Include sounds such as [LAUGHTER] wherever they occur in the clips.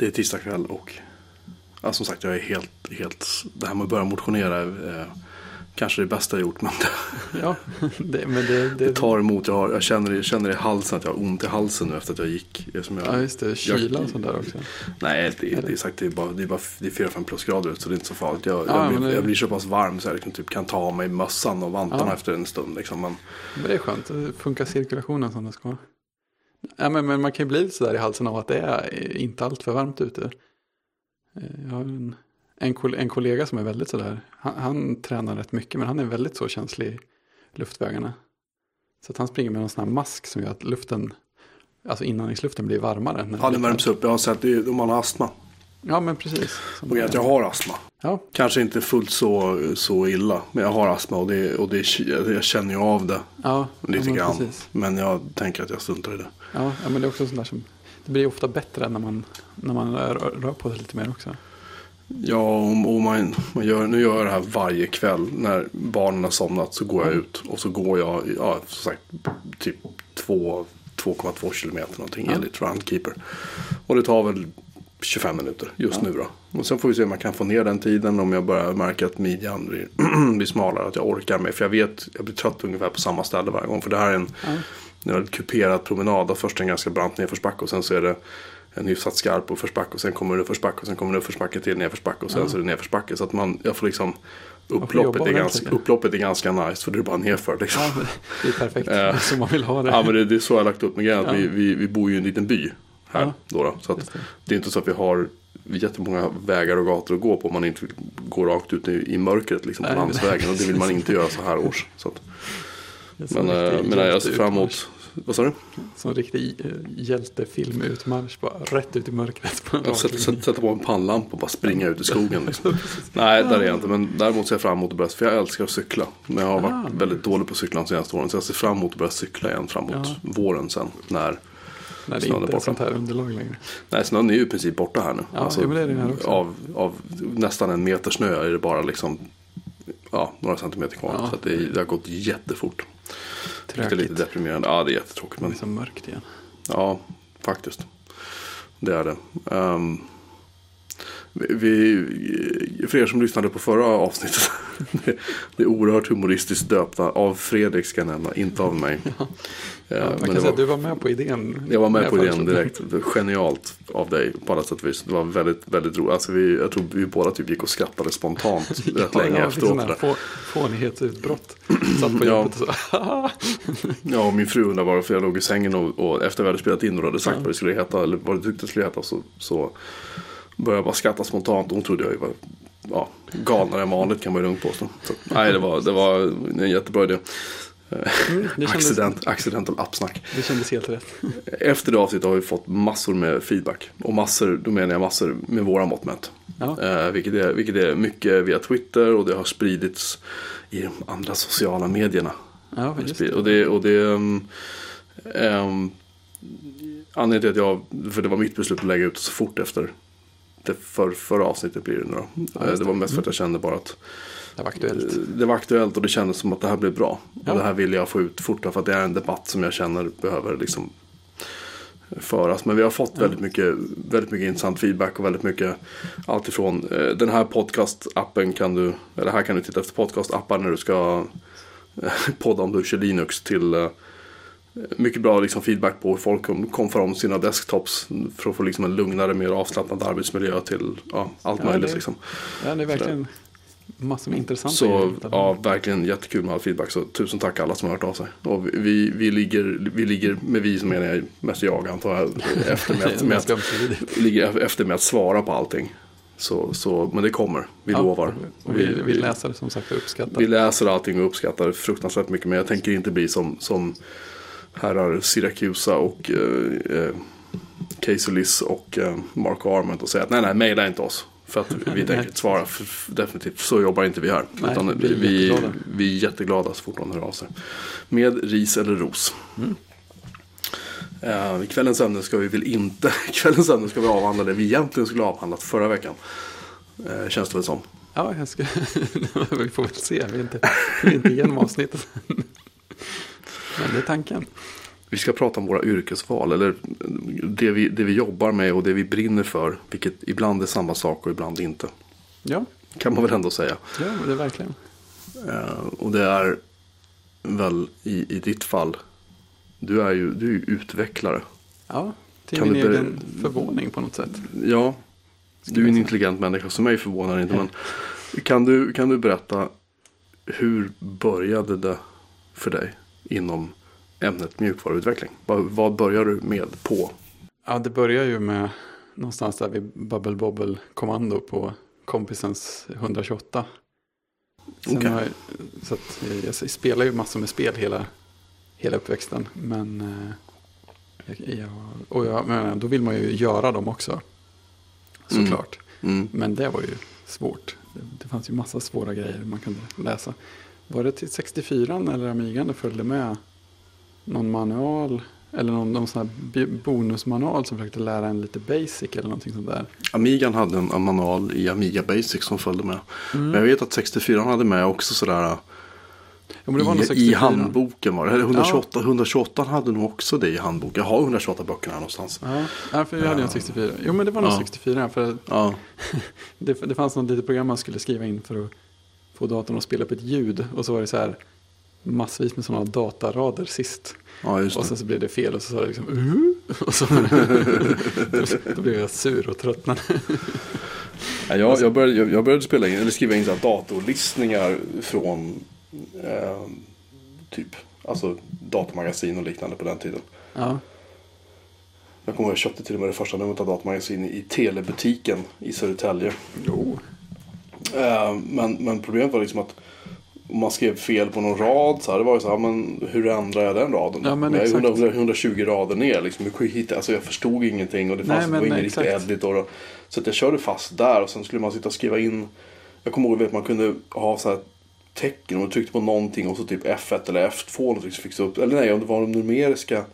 Det är tisdag kväll och ja, som sagt jag är helt, helt, det här med att börja motionera är eh, kanske det bästa jag gjort. Men [LAUGHS] Ja, det, men det, det, det tar emot. Jag, har, jag, känner, jag känner i halsen att jag har ont i halsen nu efter att jag gick. Som jag, Ja, just det. Kyla jag- och sånt där också. Nej, det, är- det sagt det är bara, det är bara det är 4-5 plusgrader ut så det är inte så farligt. Jag, Ja, jag, blir, jag blir så pass varm så jag liksom typ kan ta av mig mössan och vantarna Ja. efter en stund. Liksom. Men, Men det är skönt. Det funkar cirkulationen som det ska. Ja, men, men man kan ju bli lite sådär i halsen av att det är inte allt för varmt ute. Eh, Jag har en, en, en kollega som är väldigt sådär. Han, han tränar rätt mycket men han är väldigt så känslig i luftvägarna. Så att han springer med en sån här mask som gör att luften, alltså inandningsluften blir varmare. när ja, den värms upp. Jag har sett det, om man har astma. Ja, men precis. Som- Och att jag har astma. Ja, Kanske inte fullt så, så illa. Men jag har astma och, det, och det, jag känner ju av det ja, lite men grann. precis. Men jag tänker att jag struntar i det. Ja, ja, men det är också sånt där som, det blir ofta bättre när man, när man rör, rör på sig lite mer också. Ja, och, och man, man gör, nu gör jag det här varje kväll. När barnen har somnat så går jag ut. Och så går jag, ja, som sagt, typ två- 2,2 kilometer någonting Ja. enligt Runkeeper. Och det tar väl 25 minuter just Ja. nu då. Och sen får vi se om jag kan få ner den tiden. Om jag börjar märka att midjan blir, [CLEARS THROAT] blir smalare. Att jag orkar med. För jag vet, jag blir trött ungefär på samma ställe varje gång. För det här är en, Ja. det är en kuperad promenad. Först en ganska brant nedförsbacke. Och sen så är det en hyfsat skarp uppförsbacke. Och sen kommer det uppförsbacke. Och sen kommer det uppförsbacke till nedförsbacke. Och sen Ja. så är det nedförsbacke. Så att man, jag får liksom Upploppet är, ganska, upploppet är ganska nice. För det är bara nerför liksom. Ja, det är perfekt. [LAUGHS] Eh. som man vill ha det. Ja men det, det är så jag har lagt upp med grejen. Ja. Vi, vi, vi bor ju i en liten by här. Ja. Då då, så det. det är inte så att vi har jättemånga vägar och gator att gå på. om Man inte vill gå rakt ut i, i mörkret liksom, på landsvägen. Och det vill man inte göra så här års. Så att, men en eh, men jag ser fram emot. Vad sa du? Som en riktig eh, hjältefilmutmarsch. Bara rätt ut i mörkret. [LAUGHS] Linje. sätter, sätter på en pannlampa och bara springa ut i skogen. Liksom. [LAUGHS] Nej, där är jag inte. Men däremot ser jag fram emot att börja, för jag älskar att cykla. Men jag har varit Ah. väldigt dålig på att cykla de senaste åren. Så jag ser fram emot att börja cykla igen framåt Ja. våren sen. När, När det snön inte är sånt här underlag längre. nej, snön är ju i princip borta här nu. Alltså, Ja, men det är det här också. Av, av nästan en meter snö är det bara liksom ja, några centimeter kvar. Ja. Så det, det har gått jättefort. Det är lite Tråkigt. deprimerande. Ja, det är jättetråkigt. Det Men är så mörkt igen. Ja, faktiskt. Det är det. Ehm, vi, för er som lyssnade på förra avsnittet. det, [LAUGHS] det är oerhört humoristiskt döpta. Av Fredrik ska jag nämna, inte av mig. Ja, man men kan det säga att du var med på idén. jag var med på idén direkt. Det Genialt av dig på alla sätt och vis. Det var väldigt, väldigt roligt. Alltså vi, jag tror vi båda typ gick och skrattade spontant [LAUGHS] rätt länge ja, efteråt. Ja, där. få, fånighetsutbrott. Satt på Ja. jobbet och så. [LAUGHS] Ja, och min fru undrade varför jag låg i sängen och, och efter vi hade spelat in och hade sagt Ja. vad det skulle heta eller vad det tyckte det skulle heta så, så började jag bara skratta spontant. Hon trodde jag var ja, galnare än vanligt kan man ju lugnt påstå. Så, nej, det var, det var en jättebra idé. Mm, det, kändes, Accident, accidental appsnack. det kändes helt rätt. Efter det avsnittet har vi fått massor med feedback. Och massor, då menar jag massor med våra mått mätt. Ja. Eh, vilket, är, vilket är mycket via Twitter och det har spridits i de andra sociala medierna. Ja, det. Och det, och det um, um, Anledningen till att jag, för det var mitt beslut att lägga ut så fort efter det för, förra avsnittet blir det nu då. Ja, Eh, just det var mest för att jag kände bara att Det var aktuellt. eh, det var aktuellt och det kändes som att det här blev bra. Ja. Och det här vill jag få ut fort för att det är en debatt som jag känner behöver liksom föras. Men vi har fått väldigt, mycket, väldigt mycket intressant feedback och väldigt mycket allt ifrån eh, den här podcast-appen kan du, eller här kan du titta efter podcast-appar när du ska eh, [LAUGHS] podda om du kör Linux till eh, mycket bra liksom, feedback på hur folk kom- om sina desktops för att få liksom, en lugnare, mer avslappnad arbetsmiljö till ja, allt Ja, möjligt. det- Liksom. Ja, det är verkligen massor med intressanta Så ja, verkligen jättekul med all feedback. Så tusen tack alla som har hört av sig. Och vi- vi, vi, ligger, vi ligger, med vi så menar jag mest jag antar jag, [LAUGHS] efter med, är med, ligger efter med att svara på allting. Så, så, men det kommer, vi Ja, lovar. Och vi, vi läser som sagt och uppskattar. vi läser allting och uppskattar det fruktansvärt mycket. Men jag tänker inte bli som, som herrar Syracusa och eh, eh, Casey Liss och eh, Mark Arment och säga att nej, nej, mejla inte oss. För att vi tänker inte svara. För, definitivt, så jobbar inte vi här. Nej, Utan vi vi, är vi, jätteglada. vi är jätteglada så fort någon hör av sig. Med ris eller ros. Mm. I kvällens ämne ska vi väl inte, [LAUGHS] kvällens ämne ska vi avhandla det vi egentligen skulle ha avhandlat förra veckan. Eh, känns det väl som. Ja, jag ska... [LAUGHS] vi får väl se. Vi är inte, vi är inte igenom avsnittet. [LAUGHS] Men det är tanken. Vi ska prata om våra yrkesval. Eller det vi, det vi jobbar med och det vi brinner för. Vilket ibland är samma sak och ibland inte. Ja, Kan man väl ändå säga. ja det är verkligen. Eh, och det är väl i, i ditt fall. Du är ju, du är ju utvecklare. Ja, till Kan min egen förvåning på något sätt. Ja, du är en intelligent människa som mig förvånar inte. Men kan du, kan du berätta hur började det för dig inom ämnet mjukvaruutveckling? Vad, vad börjar du med på? Ja, det börjar ju med någonstans där vid Bubble Bobble kommando på kompisens 128. Sen har jag, så jag, jag spelar ju massor med spel hela, hela uppväxten. Men, eh, jag, och jag, men då vill man ju göra dem också. Såklart. Mm. Men det var ju svårt. Det, det fanns ju massa svåra grejer man kunde läsa. Var det till 64 eller Amigan det följde med någon manual? Eller någon, någon sån här bonusmanual som försökte lära en lite basic eller någonting sånt där. Amigan hade en, manual i Amiga Basic som följde med. Mm. Men jag vet att 64 hade med också sådär Ja, i, 64. i handboken var det. Eller 128, 128 hade nog också det i handboken. Jag har 128 böckerna här någonstans. Ja, ja, för jag hade ju en 64. Jo, men det var nog Ja. 64. För Ja, [LAUGHS] det, det fanns något litet program man skulle skriva in för att få datorn att spela upp ett ljud. Och så var det så här massvis med sådana datarader sist. ja Och sen så blev det fel och så sa det liksom uh, och så [LAUGHS] då, blev jag sur och tröttnade. Ja, jag, jag, började, jag, jag började spela in, eller skriva in så datorlistningar från eh, typ alltså datamagasin och liknande på den tiden. Ja, Jag kommer ihåg jag köpte till och med det första numret av datamagasin i telebutiken i Södertälje. jo. Eh, men, men problemet var liksom att om man skrev fel på någon rad så här, det var ju så här, men hur ändrar jag den raden? Ja, men jag är exakt. 100, 120 rader ner liksom. Alltså jag förstod ingenting och det Nej, fanns det var ingen riktig editor. Och, så att jag körde fast där och sen skulle man sitta och skriva in. Jag kommer ihåg att man kunde ha så här tecken och du tryckte på någonting och så typ F1 eller F2 eller så fixa upp. Eller nej, om det var de numeriska.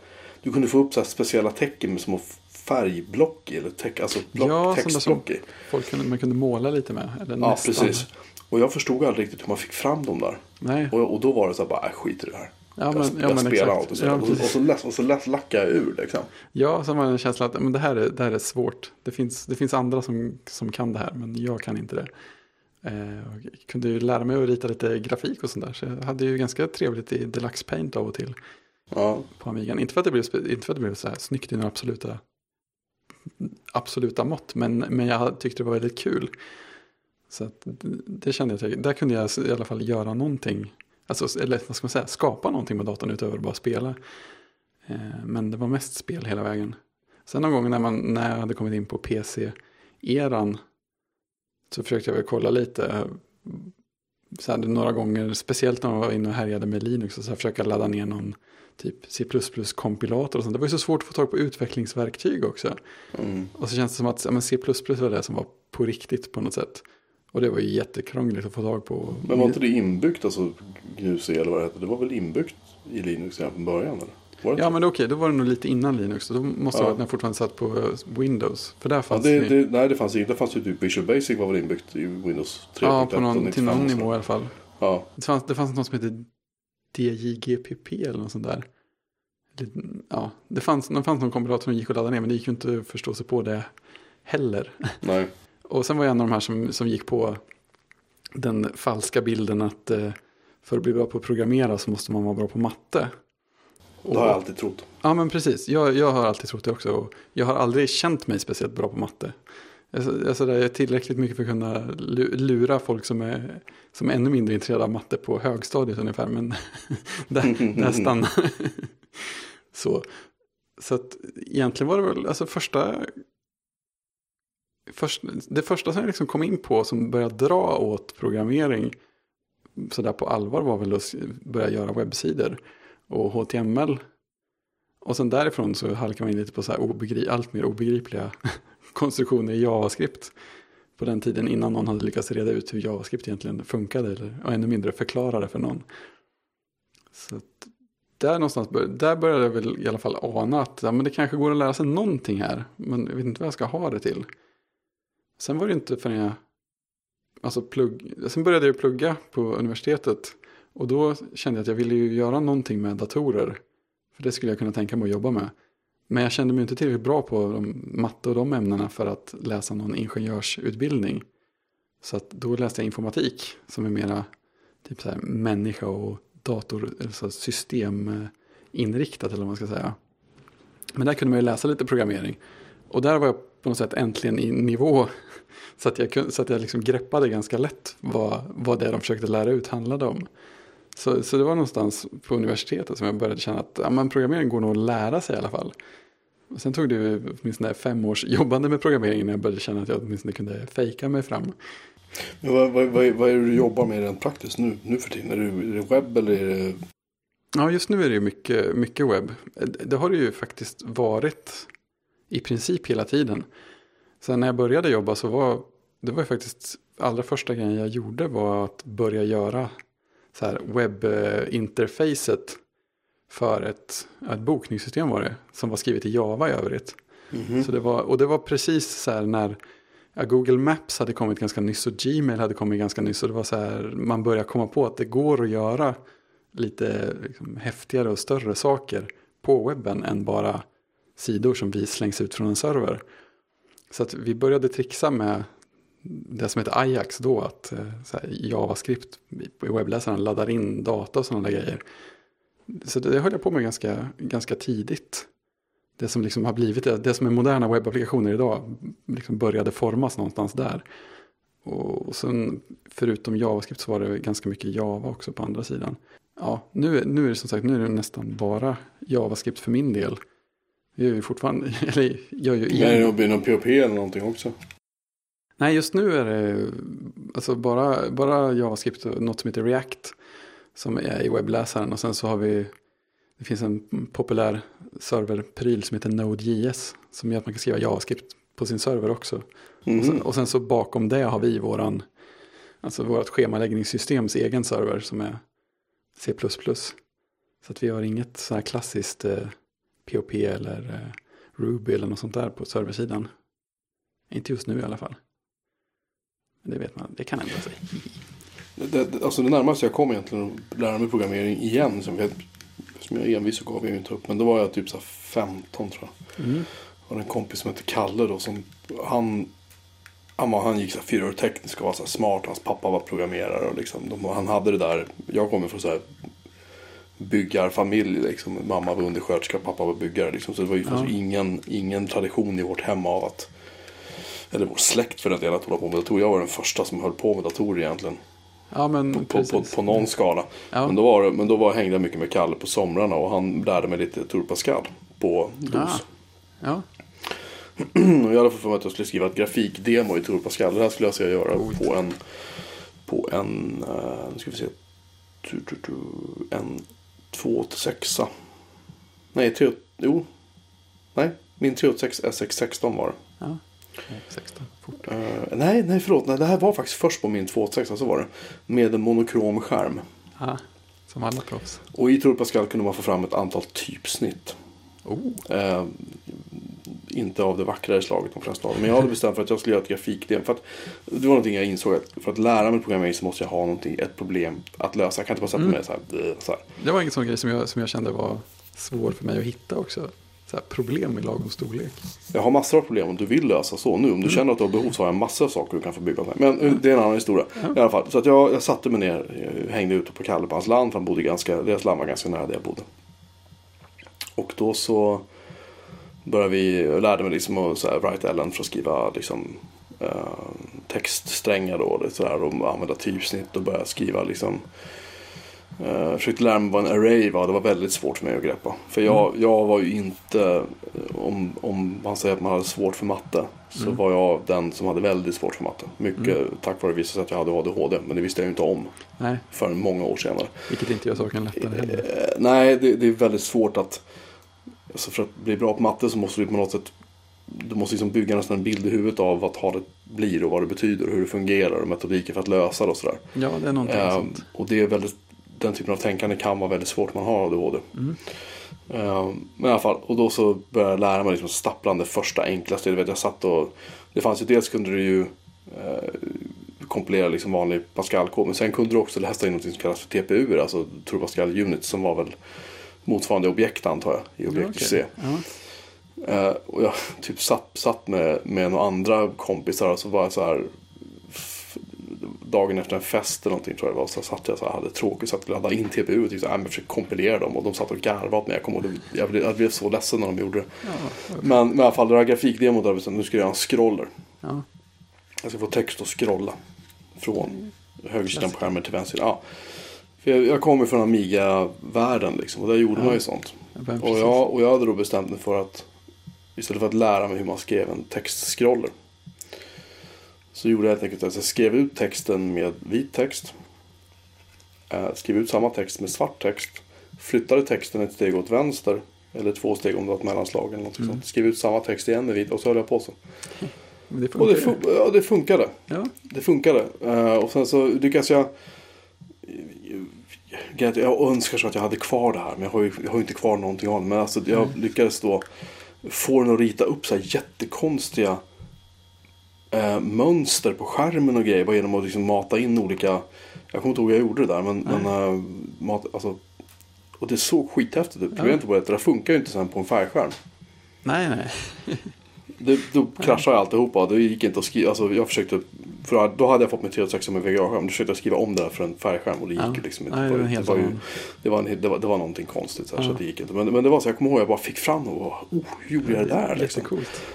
Du kunde få upp så speciella tecken med små färgblock. Eller teck, alltså block, Ja, textblock i. Folk kunde, man kunde måla lite med. Eller Ja, nästan. precis. Och jag förstod aldrig riktigt hur man fick fram dem där. Nej, Och, och då var det så här bara, äh, skit i det här. ja, men, jag ja, jag spelar allt och så, Ja, och, och så, läs, och så läs, lackade jag ur liksom. Ja, så var det en känsla att men det, här är, det här är svårt. Det finns, det finns andra som, som kan det här, men jag kan inte det. Eh, jag kunde ju lära mig att rita lite grafik och sånt där. Så jag hade ju ganska trevligt i Deluxe Paint av och till Ja, på Amigan. Inte för att det blev, inte för att det blev så här snyggt i några absoluta, absoluta mått, men, men jag tyckte det var väldigt kul. Så det- det kände jag, att där kunde jag i alla fall göra någonting. Alltså, eller vad ska man säga, skapa någonting med datorn utöver att bara spela. Eh, men det var mest spel hela vägen. Sen någon gång när, man, när jag hade kommit in på PC-eran så försökte jag väl kolla lite. Så här, några gånger, speciellt när man var inne och härjade med Linux och så här, försöka ladda ner någon typ C++-kompilator och sånt. Det var ju så svårt att få tag på utvecklingsverktyg också. mm. Och så känns det som att ja, C++ var det som var på riktigt på något sätt. Och det var ju jättekrångligt att få tag på. Men var inte det inbyggt, alltså GNU-C eller vad det hette? Det var väl inbyggt i Linux redan från början? Eller? Det Ja men okej, då var det nog lite innan Linux. Då måste det Ja. vara att jag fortfarande satt på eh, Windows. För där ja, fanns det, det, det, nej, det fanns inte. Det fanns ju typ Visual Basic var väl inbyggt i Windows 3.1 ja, på någon, 95 till någon nivå i alla fall. Ja, Det fanns, det fanns något som hette DJGPP eller något sånt där. Ja, det fanns, det fanns någon kompilator som gick att ladda ner men det gick ju inte att förstå sig på det heller. nej. Och sen var jag en av de här som, som gick på den falska bilden att eh, för att bli bra på att programmera så måste man vara bra på matte. Det har jag alltid trott. Ja men precis, jag, jag har alltid trott det också. Och jag har aldrig känt mig speciellt bra på matte. Alltså, alltså det är tillräckligt mycket för att kunna lu- lura folk som är, som är ännu mindre intresserade av matte på högstadiet ungefär. Men [LAUGHS] där, där stannar [LAUGHS] Så, så att egentligen var det väl, alltså första, först, det första som jag liksom kom in på som började dra åt programmering sådär på allvar var väl att börja göra webbsidor och HTML. Och sen därifrån så halkade man in lite på så här obegri- allt mer obegripliga [LAUGHS] konstruktioner i JavaScript. På den tiden innan någon hade lyckats reda ut hur JavaScript egentligen funkade. Eller, och ännu mindre förklara det för någon. Så att där någonstans bör, där började jag väl i alla fall ana att ja, men det kanske går att lära sig någonting här. Men jag vet inte vad jag ska ha det till. Sen var det inte förrän jag alltså plugg, sen började jag plugga på universitetet. Och då kände jag att jag ville ju göra någonting med datorer. För det skulle jag kunna tänka mig att jobba med. Men jag kände mig inte tillräckligt bra på de, matte och de ämnena för att läsa någon ingenjörsutbildning. Så att då läste jag informatik som är mera typ så här, människa och dator, alltså systeminriktat eh, eller vad man ska säga. Men där kunde man ju läsa lite programmering. Och där var jag på något sätt äntligen i nivå. Så att jag, så att jag liksom greppade ganska lätt vad, vad det de försökte lära ut handlade om. Så, så det var någonstans på universitetet som jag började känna att ja, men programmering går nog att lära sig i alla fall. Och sen tog det åtminstone fem års jobbande med programmering när jag började känna att jag åtminstone kunde fejka mig fram. Men vad, vad, vad, vad är det du jobbar med rent praktiskt nu, nu för tiden? Är det, är det webb eller är det... Ja, just nu är det ju mycket, mycket webb. Det har det ju faktiskt varit i princip hela tiden. Sen när jag började jobba så var det var faktiskt allra första grejen jag gjorde var att börja göra så här webbinterfacet för ett, ett bokningssystem var det som var skrivet i Java i övrigt. Mm -hmm. så det var, och det var precis så här när Google Maps hade kommit ganska nyss och Gmail hade kommit ganska nyss. Och det var så här, man började komma på att det går att göra lite liksom, häftigare och större saker på webben än bara sidor som vi slängs ut från en server. Så att vi började trixa med det som heter Ajax då, att eh, här, JavaScript i webbläsaren laddar in data och sådana där grejer. Så det, det höll jag på med ganska, ganska tidigt. Det som liksom har blivit det, det som är moderna webbapplikationer idag liksom började formas någonstans där. Och, och sen förutom JavaScript så var det ganska mycket Java också på andra sidan. Ja, nu, nu är det som sagt nu är det nästan bara JavaScript för min del. Jag gör ju fortfarande, [LAUGHS] eller gör ju igen. Är det någon POP eller någonting också? Nej, just nu är det alltså bara, bara JavaScript och något som heter React. Som är i webbläsaren och sen så har vi, det finns en populär serverpryl som heter Node.js. Som gör att man kan skriva JavaScript på sin server också. Mm. Och, sen, och, sen, så bakom det har vi våran, alltså vårt schemaläggningssystems egen server som är C++. Så att vi har inget så här klassiskt eh, POP eller eh, Ruby eller något sånt där på serversidan. Inte just nu i alla fall. Det vet man, det kan ändra sig. Det, det, alltså det närmaste jag kom egentligen att lära mig programmering igen. Som jag, som jag envis så gav jag inte upp. Men då var jag typ så 15 tror jag. Mm. Och en kompis som hette Kalle då. Som, han, han, var, han gick så här fyra år teknisk och var så smart. Hans pappa var programmerare. Och liksom, de, han hade det där. Jag kommer från så här byggarfamilj. Liksom. Mamma var undersköterska, pappa var byggare. Liksom. Så det var ju ja. ingen, ingen tradition i vårt hem av att eller vår släkt för den delen, att hålla på med datorer. Jag var den första som höll på med datorer egentligen. Ja, men på, på, på, på någon skala. Ja. Men då, var, men då var, hängde jag mycket med Kalle på somrarna och han lärde mig lite Tour Pascal på DOS. Ah. Ja. och [CLEARS THROAT] jag hade fått för mig att jag skulle skriva ett grafikdemo i Tour Pascal. Det här skulle jag säga göra Oj. på en, på en, uh, nu ska vi se, en 286. Nej, 3, jo, nej, min 386 SX16 var det. Ja. 16, fort. Uh, nej, nej förlåt. Nej, det här var faktiskt först på min 286 så var det. Med en monokrom skärm. Ja, som alla proffs. Och i Turbo Pascal kunde man få fram ett antal typsnitt. Oh. Uh, inte av det vackrare slaget de flesta av dem. Men jag hade bestämt för att jag skulle göra ett grafikdel. För att, det var någonting jag insåg att för att lära mig programmering så måste jag ha någonting, ett problem att lösa. Jag kan inte bara sätta mm. mig så här, så här. Det var en sån grej som jag, som jag kände var svår för mig att hitta också så problem i lagom storlek. Jag har massor av problem om du vill lösa så nu. Om du mm. känner att du har behov så har jag massor av saker du kan få bygga med. Men mm. det är en annan historia. Mm. I alla fall. Så att jag, jag satte mig ner, jag hängde ute på Kalle på hans land. För han bodde ganska, deras land var ganska nära där jag bodde. Och då så började vi, jag lärde mig liksom att så här, write Ellen för att skriva liksom, uh, textsträngar då. Och, så där, och använda typsnitt och börja skriva liksom uh, försökte lära mig vad en array var. Det var väldigt svårt för mig att greppa. För jag, mm. jag var ju inte, om, om man säger att man hade svårt för matte. Så mm. var jag den som hade väldigt svårt för matte. Mycket mm. tack vare vissa att jag hade ADHD. Men det visste jag ju inte om. Nej. Förrän många år senare. Vilket inte gör saken lättare heller. Uh, nej, det, det, är väldigt svårt att. Alltså för att bli bra på matte så måste du på något sätt. Du måste liksom bygga nästan en bild i huvudet av vad talet blir och vad det betyder och hur det fungerar och metodiker för att lösa det och sådär. Ja, det är någonting uh, sånt. Och det är väldigt den typen av tänkande kan vara väldigt svårt om man har ADHD. Mm. Uh, men i alla fall, och då så började jag lära mig liksom stapplande första enklaste. vet, jag satt och, det fanns ju dels kunde du ju uh, kompilera liksom vanlig Pascal-kod. Men sen kunde du också läsa in något som kallas för TPU, alltså True Pascal Unit som var väl motsvarande objekt antar jag i objekt okej. C. Ja. Eh, och jag typ satt, satt med, med några andra kompisar och så var jag så här Dagen efter en fest eller någonting tror jag det var. Så satt jag så här, hade tråkigt, satt och laddade in TPU och tyckte, äh, försökte kompilera dem. Och de satt och garvade åt mig. Jag, kom det- jag, blev, jag blev så ledsen när de gjorde det. Ja. Men, men i alla fall, det här grafikdemot där, bestämde, nu ska jag göra en scroller. Ja. Jag ska få text att scrolla. Från högersidan på skärmen till vänster. Ja. Jag, jag kommer från Amiga-världen liksom. Och där gjorde Ja. man ju sånt. Ja, Och jag, och jag hade då bestämt mig för att istället för att lära mig hur man skrev en textschroller. Så gjorde jag helt enkelt att jag skrev ut texten med vit text. Eh, skrev ut samma text med svart text. Flyttade texten ett steg åt vänster. Eller två steg om det var ett mellanslag eller något Mm. sånt. Skrev ut samma text igen med vit och så höll jag på så. [LAUGHS] Det Och det, fun- ja, det funkade. Ja. Det funkade. Eh, och sen så lyckas jag... Jag önskar så att jag hade kvar det här. Men jag har ju, jag har ju inte kvar någonting av det. Men alltså, jag lyckades då få den att rita upp så här jättekonstiga eh, mönster på skärmen och grejer. Bara genom att liksom mata in olika... Jag kommer inte ihåg hur jag gjorde det där. Men, men eh, mat, alltså, och det såg skithäftigt ut. Problemet var att det där funkar ju inte sen på en färgskärm. Nej, nej. Det, då kraschade alltihopa. Det gick inte att skriva. Alltså, jag försökte, för då hade jag fått mitt 360 med VGA-skärm. Då försökte jag skriva om det där för en färgskärm. Och det gick Ja. ju liksom inte. Nej, det var en helt det, var ju, annan. det, var en, det, var, det var någonting konstigt. Så, här, Ja. så att det gick inte. Men, men det var så, jag kommer ihåg jag bara fick fram och bara, oh, hur gjorde jag det där? Liksom.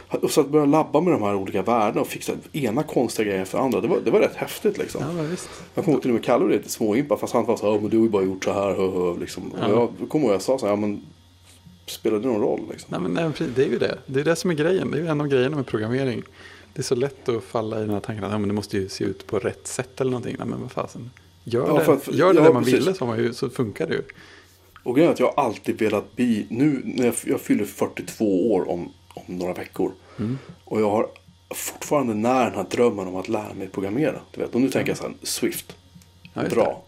Och så att börja labba med de här olika värdena och fixa ena konstiga grejen efter andra. Det var, det var rätt häftigt liksom. Ja, visst. Jag kommer ihåg till och med Kalle lite småimpad fast han var så här, "Ja, men du har ju bara gjort så här. Hö, hö, liksom. Ja. Och jag kommer ihåg jag sa så här, ja, men spelar det någon roll liksom? Nej, men, nej, det är ju det. Det är det som är grejen. Det är ju en av grejerna med programmering. Det är så lätt att falla i den här tanken att ja, men det måste ju se ut på rätt sätt eller någonting. Nej, men vad fasen. Gör Ja, det, för att- gör det ja, man precis. ville så, man ju, så funkar det ju. Och grejen är att jag har alltid velat bli, nu när jag, jag fyller 42 år om, om några veckor. Mm. Och jag har fortfarande när den här drömmen om att lära mig programmera. Du vet, och nu tänker jag så här, Swift, Ja, dra.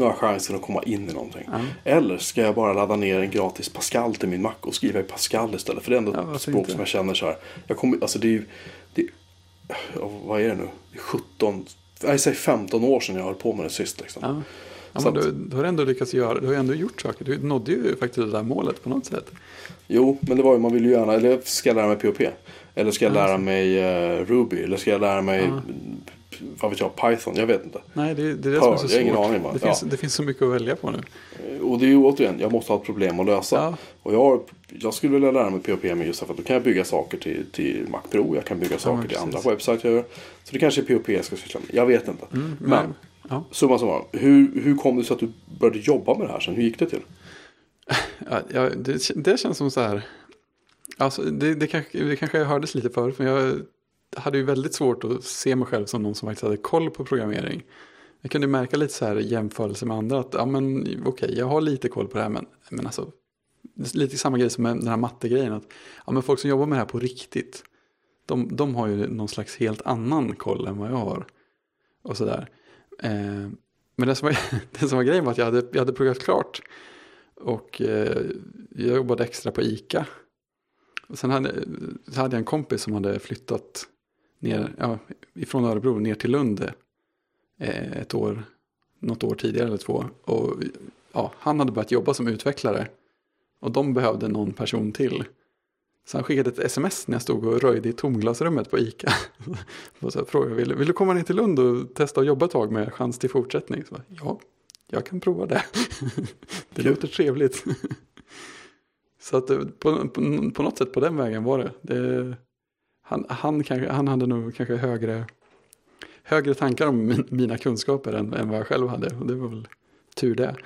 Nu har jag chansen att komma in i någonting. Ja. Eller ska jag bara ladda ner en gratis Pascal till min Mac och skriva i Pascal istället. För det är ändå Ja, ett språk inte? som jag känner så här. Jag kommer, alltså det är ju, det, ja, vad är det nu? Det är 17, jag säger 15 år sedan jag höll på med det sist liksom. Ja. Ja, men du, du har ändå lyckats göra, du har ändå gjort saker. Du nådde ju faktiskt det där målet på något sätt. Jo, men det var ju, man vill ju gärna, eller ska jag lära mig POP? Eller ska jag Ja, lära mig eh, Ruby? Eller ska jag lära mig. Vad vet jag, Python? Jag vet inte. Nej, det, det är det Hör, som är så jag har ingen svårt. aning bara. det, finns, Ja. det finns så mycket att välja på nu. Eh, Och det är ju återigen, jag måste ha ett problem att lösa. Ja. Och jag, jag skulle vilja lära mig POP med just för att då kan jag bygga saker till, till Mac Pro. Jag kan bygga saker men till andra webbsajter jag gör. Så det kanske är POP jag ska syssla med. Jag vet inte. Mm, Men ja. summa summarum, hur, hur kom det sig att du började jobba med det här sen? Hur gick det till? [LAUGHS] Ja, ja, det, det känns som så här. Alltså, det, det, kanske, det kanske hördes lite förut, men jag hade ju väldigt svårt att se mig själv som någon som faktiskt hade koll på programmering. Jag kunde märka lite så här i jämförelse med andra att ja, men okej, jag har lite koll på det här, men, men alltså, lite samma grej som med den här mattegrejen. Att, ja, men folk som jobbar med det här på riktigt, de, de har ju någon slags helt annan koll än vad jag har. Och sådär. Eh, men det som, var, [LAUGHS] det som var grejen var att jag hade, jag hade pluggat klart. Och eh, jag jobbade extra på ICA. Och sen hade, så hade jag en kompis som hade flyttat ner, ja, ifrån Örebro ner till Lund eh, ett år, något år tidigare eller två. Och ja, han hade börjat jobba som utvecklare. Och de behövde någon person till. Så han skickade ett sms när jag stod och röjde i tomglasrummet på ICA. [LAUGHS] och så frågade vill, vill du komma ner till Lund och testa att jobba ett tag med chans till fortsättning? Så, ja, jag kan prova det. [LAUGHS] det låter trevligt. [LAUGHS] så att det- på, på, på något sätt på den vägen var det. det han, han, kanske, han hade nog kanske högre, högre tankar om min, mina kunskaper än, än vad jag själv hade. Och det var väl tur det.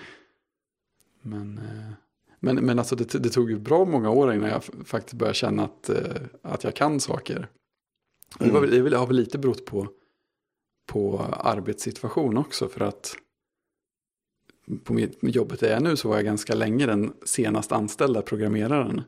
Men, eh, men, men alltså det, det tog ju bra många år innan jag faktiskt började känna att, eh, att jag kan saker. Och Det, var, det har väl lite berott på, på arbetssituation också. För att på mitt jobbet där jag är nu så var jag ganska länge den senast anställda programmeraren.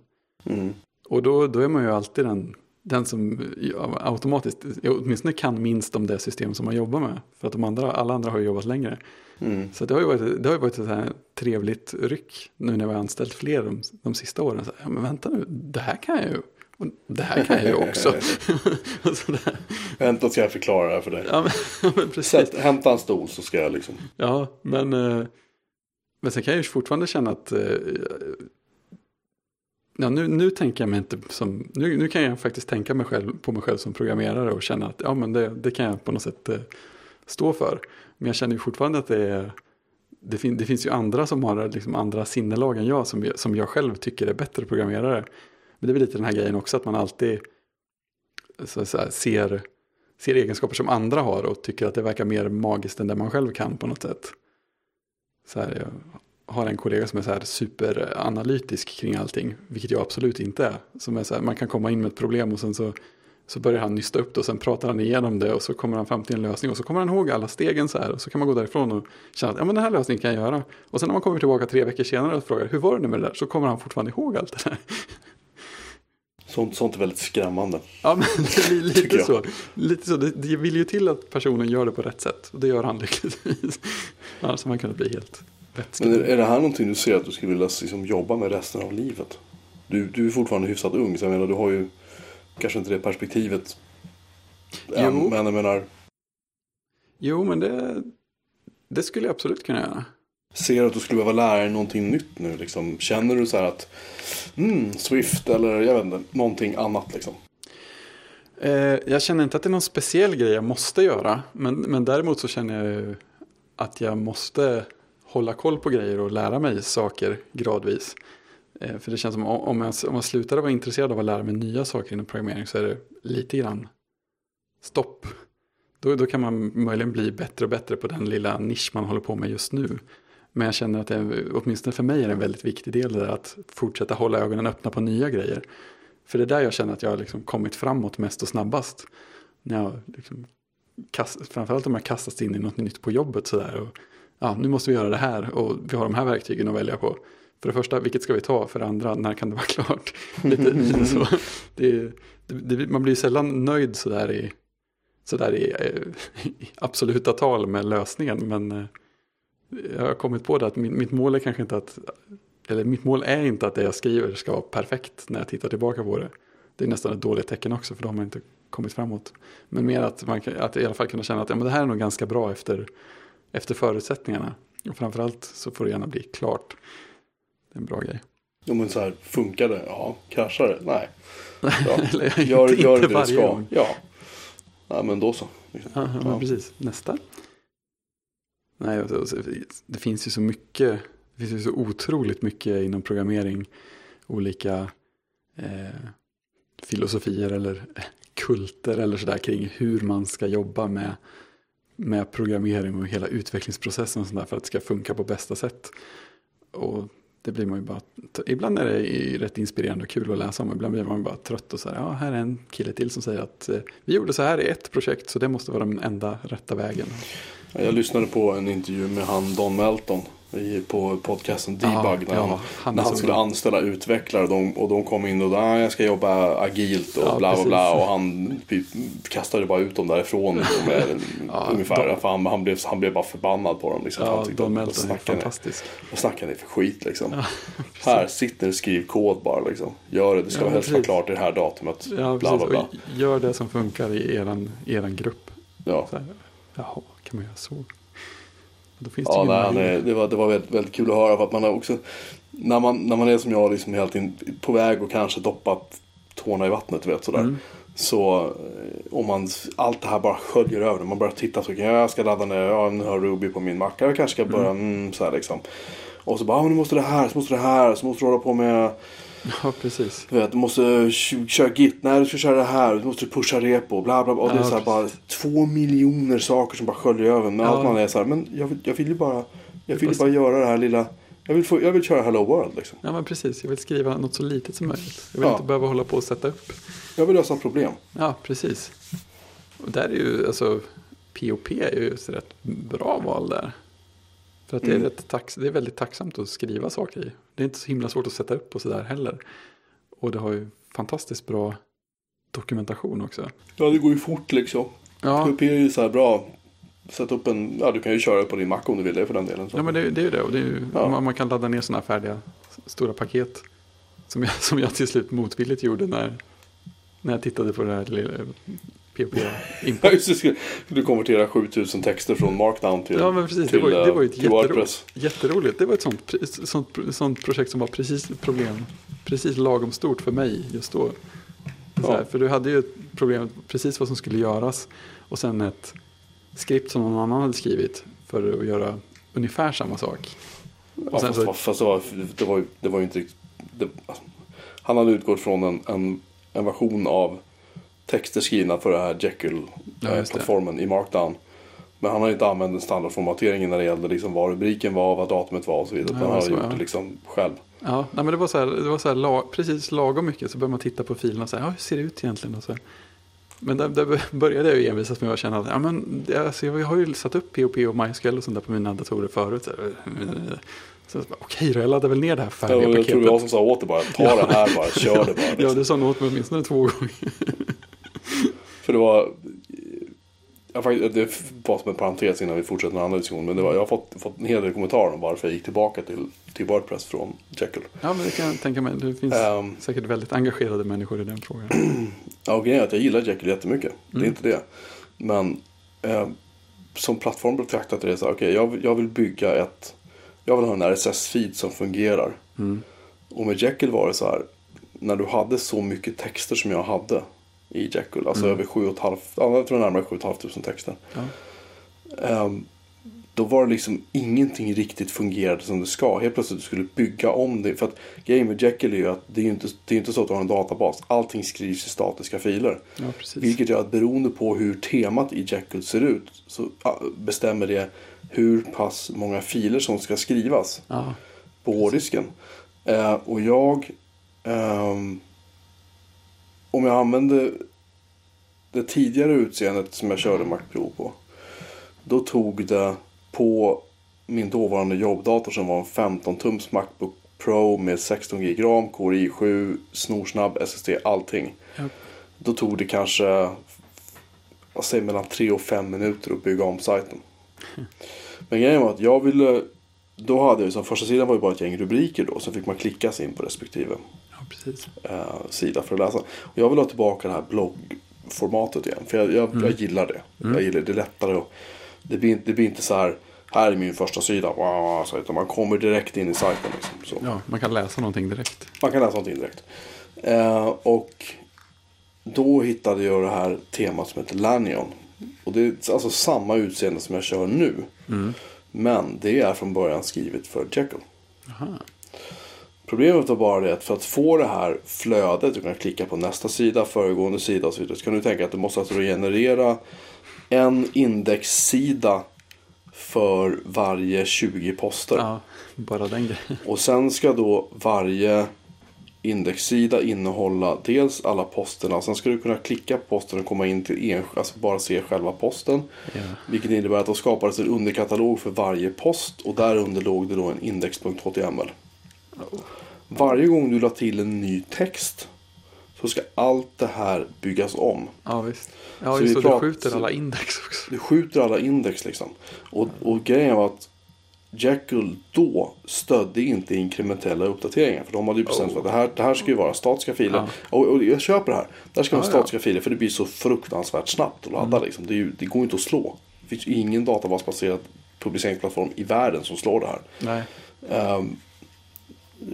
Mm. Och då, då är man ju alltid den, den som ja, automatiskt, åtminstone kan minst om det system som man jobbar med. För att de andra, alla andra har ju jobbat längre. Mm. Så det har ju varit, det har varit ett här trevligt ryck nu när vi har anställt fler de, de sista åren. Så, ja, men vänta nu, det här kan jag ju. Och det här kan jag ju också. [LAUGHS] Vänta ska jag förklara det här för dig. Ja, men, [LAUGHS] ja, men precis. Sätt, hämta en stol så ska jag liksom. Ja, men, eh, men sen kan jag ju fortfarande känna att eh, Ja, nu, nu tänker jag mig inte som, nu, nu kan jag faktiskt tänka mig själv, på mig själv som programmerare och känna att ja, men det, det kan jag på något sätt eh, stå för. Men jag känner ju fortfarande att det är, det, fin, det finns ju andra som har liksom andra sinnelag än jag som, som jag själv tycker är bättre programmerare. Men det är väl lite den här grejen också att man alltid så, så här, ser, ser egenskaper som andra har och tycker att det verkar mer magiskt än det man själv kan på något sätt. Så här, jag har en kollega som är så här superanalytisk kring allting, vilket jag absolut inte är. Som är så här, man kan komma in med ett problem och sen så, så börjar han nysta upp det och sen pratar han igenom det och så kommer han fram till en lösning och så kommer han ihåg alla stegen så här och så kan man gå därifrån och känna att ja, men den här lösningen kan jag göra. Och sen när man kommer tillbaka tre veckor senare och frågar hur var det nu med det där så kommer han fortfarande ihåg allt det där. Sånt, sånt är väldigt skrämmande. Ja, men det blir [LAUGHS] lite så. Lite så. Det, det vill ju till att personen gör det på rätt sätt. Och det gör han lyckligtvis. [LAUGHS] Annars hade man kunnat bli helt men är, är det här någonting du ser att du skulle vilja liksom, jobba med resten av livet? Du, du är fortfarande hyfsat ung, så jag menar du har ju kanske inte det perspektivet än, jo. men jag menar... Jo, men det, det skulle jag absolut kunna göra. Ser du att du skulle behöva lära dig någonting nytt nu? Liksom? Känner du så här att mm, Swift eller jag vet inte, någonting annat liksom? Eh, jag känner inte att det är någon speciell grej jag måste göra. Men, men däremot så känner jag att jag måste hålla koll på grejer och lära mig saker gradvis. Eh, för det känns som om jag, om jag slutar vara intresserad av att lära mig nya saker inom programmering så är det lite grann stopp. Då, då kan man möjligen bli bättre och bättre på den lilla nisch man håller på med just nu. Men jag känner att det, åtminstone för mig är en väldigt viktig del där att fortsätta hålla ögonen öppna på nya grejer. För det är där jag känner att jag har liksom kommit framåt mest och snabbast. När jag liksom kast, framförallt om jag kastas in i något nytt på jobbet sådär. Och ja, nu måste vi göra det här och vi har de här verktygen att välja på. För det första, vilket ska vi ta? För det andra, när kan det vara klart? lite, [LAUGHS] lite så. Det, det, man blir sällan nöjd sådär i, sådär i, i [LAUGHS] absoluta tal med lösningen. Men eh, jag har kommit på det att min, mitt mål är kanske inte att, eller mitt mål är inte att det jag skriver ska vara perfekt när jag tittar tillbaka på det. Det är nästan ett dåligt tecken också för då har man inte kommit framåt. Men mer att man att i alla fall kunna känna att ja, men det här är nog ganska bra efter efter förutsättningarna. Och framförallt så får det gärna bli klart. Det är en bra grej. Jo men så här, funkar det? Ja. Kraschar det? Nej. Ja. [LAUGHS] Eller, gör, inte, gör inte det du ska? Gång. Ja. Nej men då så. Ja, ja, men precis. Nästa. Nej, det finns ju så mycket. Det finns ju så otroligt mycket inom programmering. Olika eh, filosofier eller kulter eller sådär kring hur man ska jobba med med programmering och hela utvecklingsprocessen och sådär för att det ska funka på bästa sätt. Och det blir man ju bara, ibland är det rätt inspirerande och kul att läsa om, ibland blir man bara trött och så här, ja här är en kille till som säger att eh, vi gjorde så här i ett projekt så det måste vara den enda rätta vägen. Jag lyssnade på en intervju med han Don Melton i, på podcasten Debug. Ja, när han, ja, när han skulle bra. anställa utvecklare och de, och de kom in och ah, jag ska jobba agilt och ja, bla bla bla. Och han kastade bara ut dem därifrån. [LAUGHS] Med, ja, ungefär. De, för han, han, blev, han blev bara förbannad på dem. Liksom, ja, han Don Melton är fantastisk. Vad snackar ni för skit liksom? [LAUGHS] Här, sitt ner och skriv kod bara liksom. Gör det, det ska ja, helst vara klart i det här datumet. Ja, bla, bla, bla. Gör det som funkar i eran, eran grupp. Ja. Så här, jaha, kan man göra så? Då finns det ja, nej, det, var, det var väldigt, väldigt kul att höra. För att man har också, när, man, när man är som jag, liksom hela tiden på väg och kanske doppat tårna i vattnet. Vet, sådär. Mm. Så eh, om man, allt det här bara sköljer över Man börjar titta så ja, jag ska ladda ner, ja, nu har Ruby på min Mac. Jag kanske ska börja, mm. Mm, så här liksom. Och så bara, ah, nu måste det här, så måste det här, så måste du hålla på med [LAUGHS] Ja, precis. Du, vet, du måste köra git, nej du ska köra det här, du måste pusha repo, bla bla bla. Och det är så här bara två miljoner saker som bara sköljer över. Men allt man är så här, men jag, vill, jag vill ju bara, jag vill bara göra det här lilla. Jag vill, få, jag vill köra Hello World liksom. Ja men precis, jag vill skriva något så litet som möjligt. Jag vill ja. inte behöva hålla på och sätta upp. Jag vill lösa problem. Ja, precis. Och där är ju, alltså, POP är ju ett rätt bra val där. För att det, är mm. tax, det är väldigt tacksamt att skriva saker i. Det är inte så himla svårt att sätta upp och sådär heller. Och det har ju fantastiskt bra dokumentation också. Ja, det går ju fort liksom. Ja. PHP är ju så här bra. Sätt upp en, ja du kan ju köra på din Mac om du vill det för den delen. Så. Ja men det, det är ju det. Och det ju, ja. man, man, kan ladda ner sådana färdiga stora paket. Som jag, [LAUGHS] som jag till slut motvilligt gjorde när, när jag tittade på det här Ja, import. det, Du konverterar 7000 texter från Markdown till, Ja men precis, det till, var, ju- det var ju eh, ett jätteroligt, jätteroligt. Det var ett sånt, sånt, sånt projekt som var precis problem, precis lagom stort för mig just då. Här, Ja. För du hade ju ett problem, precis vad som skulle göras och sen ett skript som någon annan hade skrivit för att göra ungefär samma sak. Ja, fast, så- fast det, var, det, var, det var ju inte riktigt... Det, han hade utgått från en, en, en version av texter skrivna för det här Ja, det. Jekyll-plattformen i Markdown. Men han har inte använt den standardformateringen när det gällde liksom vad rubriken var, vad datumet var och så vidare. Ja, han har gjort ja. det liksom själv. Ja, nej, men det var, så här, det var så här, la, precis lagom mycket så började man titta på filerna och säga, ja, hur ser det ut egentligen? Och så här. Men där, där [LAUGHS] började jag ju envisas med att känna att ja, men, det, alltså, jag har ju satt upp POP och MySQL och sånt där på mina datorer förut. Så, okej då, jag laddar väl ner det här Ja, färdiga jag tror paketet. jag som sa åt det bara, ta det här bara, kör det bara. [LAUGHS] Ja, Liksom. det sa nog åt mig åtminstone två gånger. [LAUGHS] För det var... Jag, det var som en parentes innan vi fortsätter med andra diskussioner. Men det var, jag har fått, fått en hel del kommentarer om varför jag gick tillbaka till, till Wordpress från Jekyll. Ja, men det kan jag tänka mig. Det finns Ehm. säkert väldigt engagerade människor i den frågan. Ja, grejen är att jag gillar Jekyll jättemycket. Det är Mm. inte det. Men eh, som plattform betraktat är det så här, okej, jag, jag vill bygga ett... Jag vill ha en RSS-feed som fungerar. Mm. Och med Jekyll var det så här, när du hade så mycket texter som jag hade i Jekyll, alltså över 7 500, ja, jag tror närmare 7 500 texter. Ja. Ehm, då var det liksom ingenting riktigt fungerade som det ska. Helt plötsligt skulle du bygga om det. För att grejen med Jekyll är ju att det är ju inte, det är inte så att du har en databas. Allting skrivs i statiska filer. ja. Vilket gör att beroende på hur temat i Jekyll ser ut så bestämmer det hur pass många filer som ska skrivas Ja, på hårddisken. Eh, och jag... ehm, om jag använde det tidigare utseendet som jag körde Mac Pro på. Då tog det på min dåvarande jobbdator som var en 15-tums Macbook Pro med 16 GB ram, Core i7, snorsnabb SSD, allting. ja, Då tog det kanske säger, mellan 3 och 5 minuter att bygga om sajten. [LAUGHS] Men grejen var att jag ville då hade jag som första sidan var ju bara ett gäng rubriker då. Så fick man klicka sig in på respektive precis. eh, sida för att läsa. Och jag vill ha tillbaka det här bloggformatet igen. För jag, jag, Mm. jag gillar det. Jag gillar det. Det är lättare och det blir, inte- det blir inte så här. Här är min första sida. Wow, så, utan man kommer direkt in i sajten. Liksom. Ja, man kan läsa någonting direkt. Man kan läsa någonting direkt. Eh, och då hittade jag det här temat som heter Lanyon. Och det är alltså samma utseende som jag kör nu. Men det är från början skrivet för Jekyll. Aha. Problemet var bara det att för att få det här flödet, du kan klicka på nästa sida, föregående sida och så vidare. Så kan du tänka att du måste alltså generera en indexsida för varje 20 poster. Ja, bara den grejen. Och sen ska då varje indexsida innehålla dels alla posterna. Sen ska du kunna klicka på posten och komma in till en, alltså bara se själva posten. Ja. Vilket innebär att då skapades en underkatalog för varje post. Och där under låg det då en index.html. Varje gång du la till en ny text så ska allt det här byggas om. Ja, visst. Ja, Så just vi så. Du skjuter alla index också. Du skjuter alla index liksom. Och, och grejen var att Jekyll då stödde inte inkrementella uppdateringar. För de hade ju bestämt för att det här, det här ska ju vara statiska filer. Ja. Och, och jag köper det här. Det här ska vara Ja, ja. statiska filer för det blir så fruktansvärt snabbt att ladda. Liksom. Det, ju, det går inte att slå. Det finns ju ingen databasbaserad publiceringsplattform i världen som slår det här. Nej.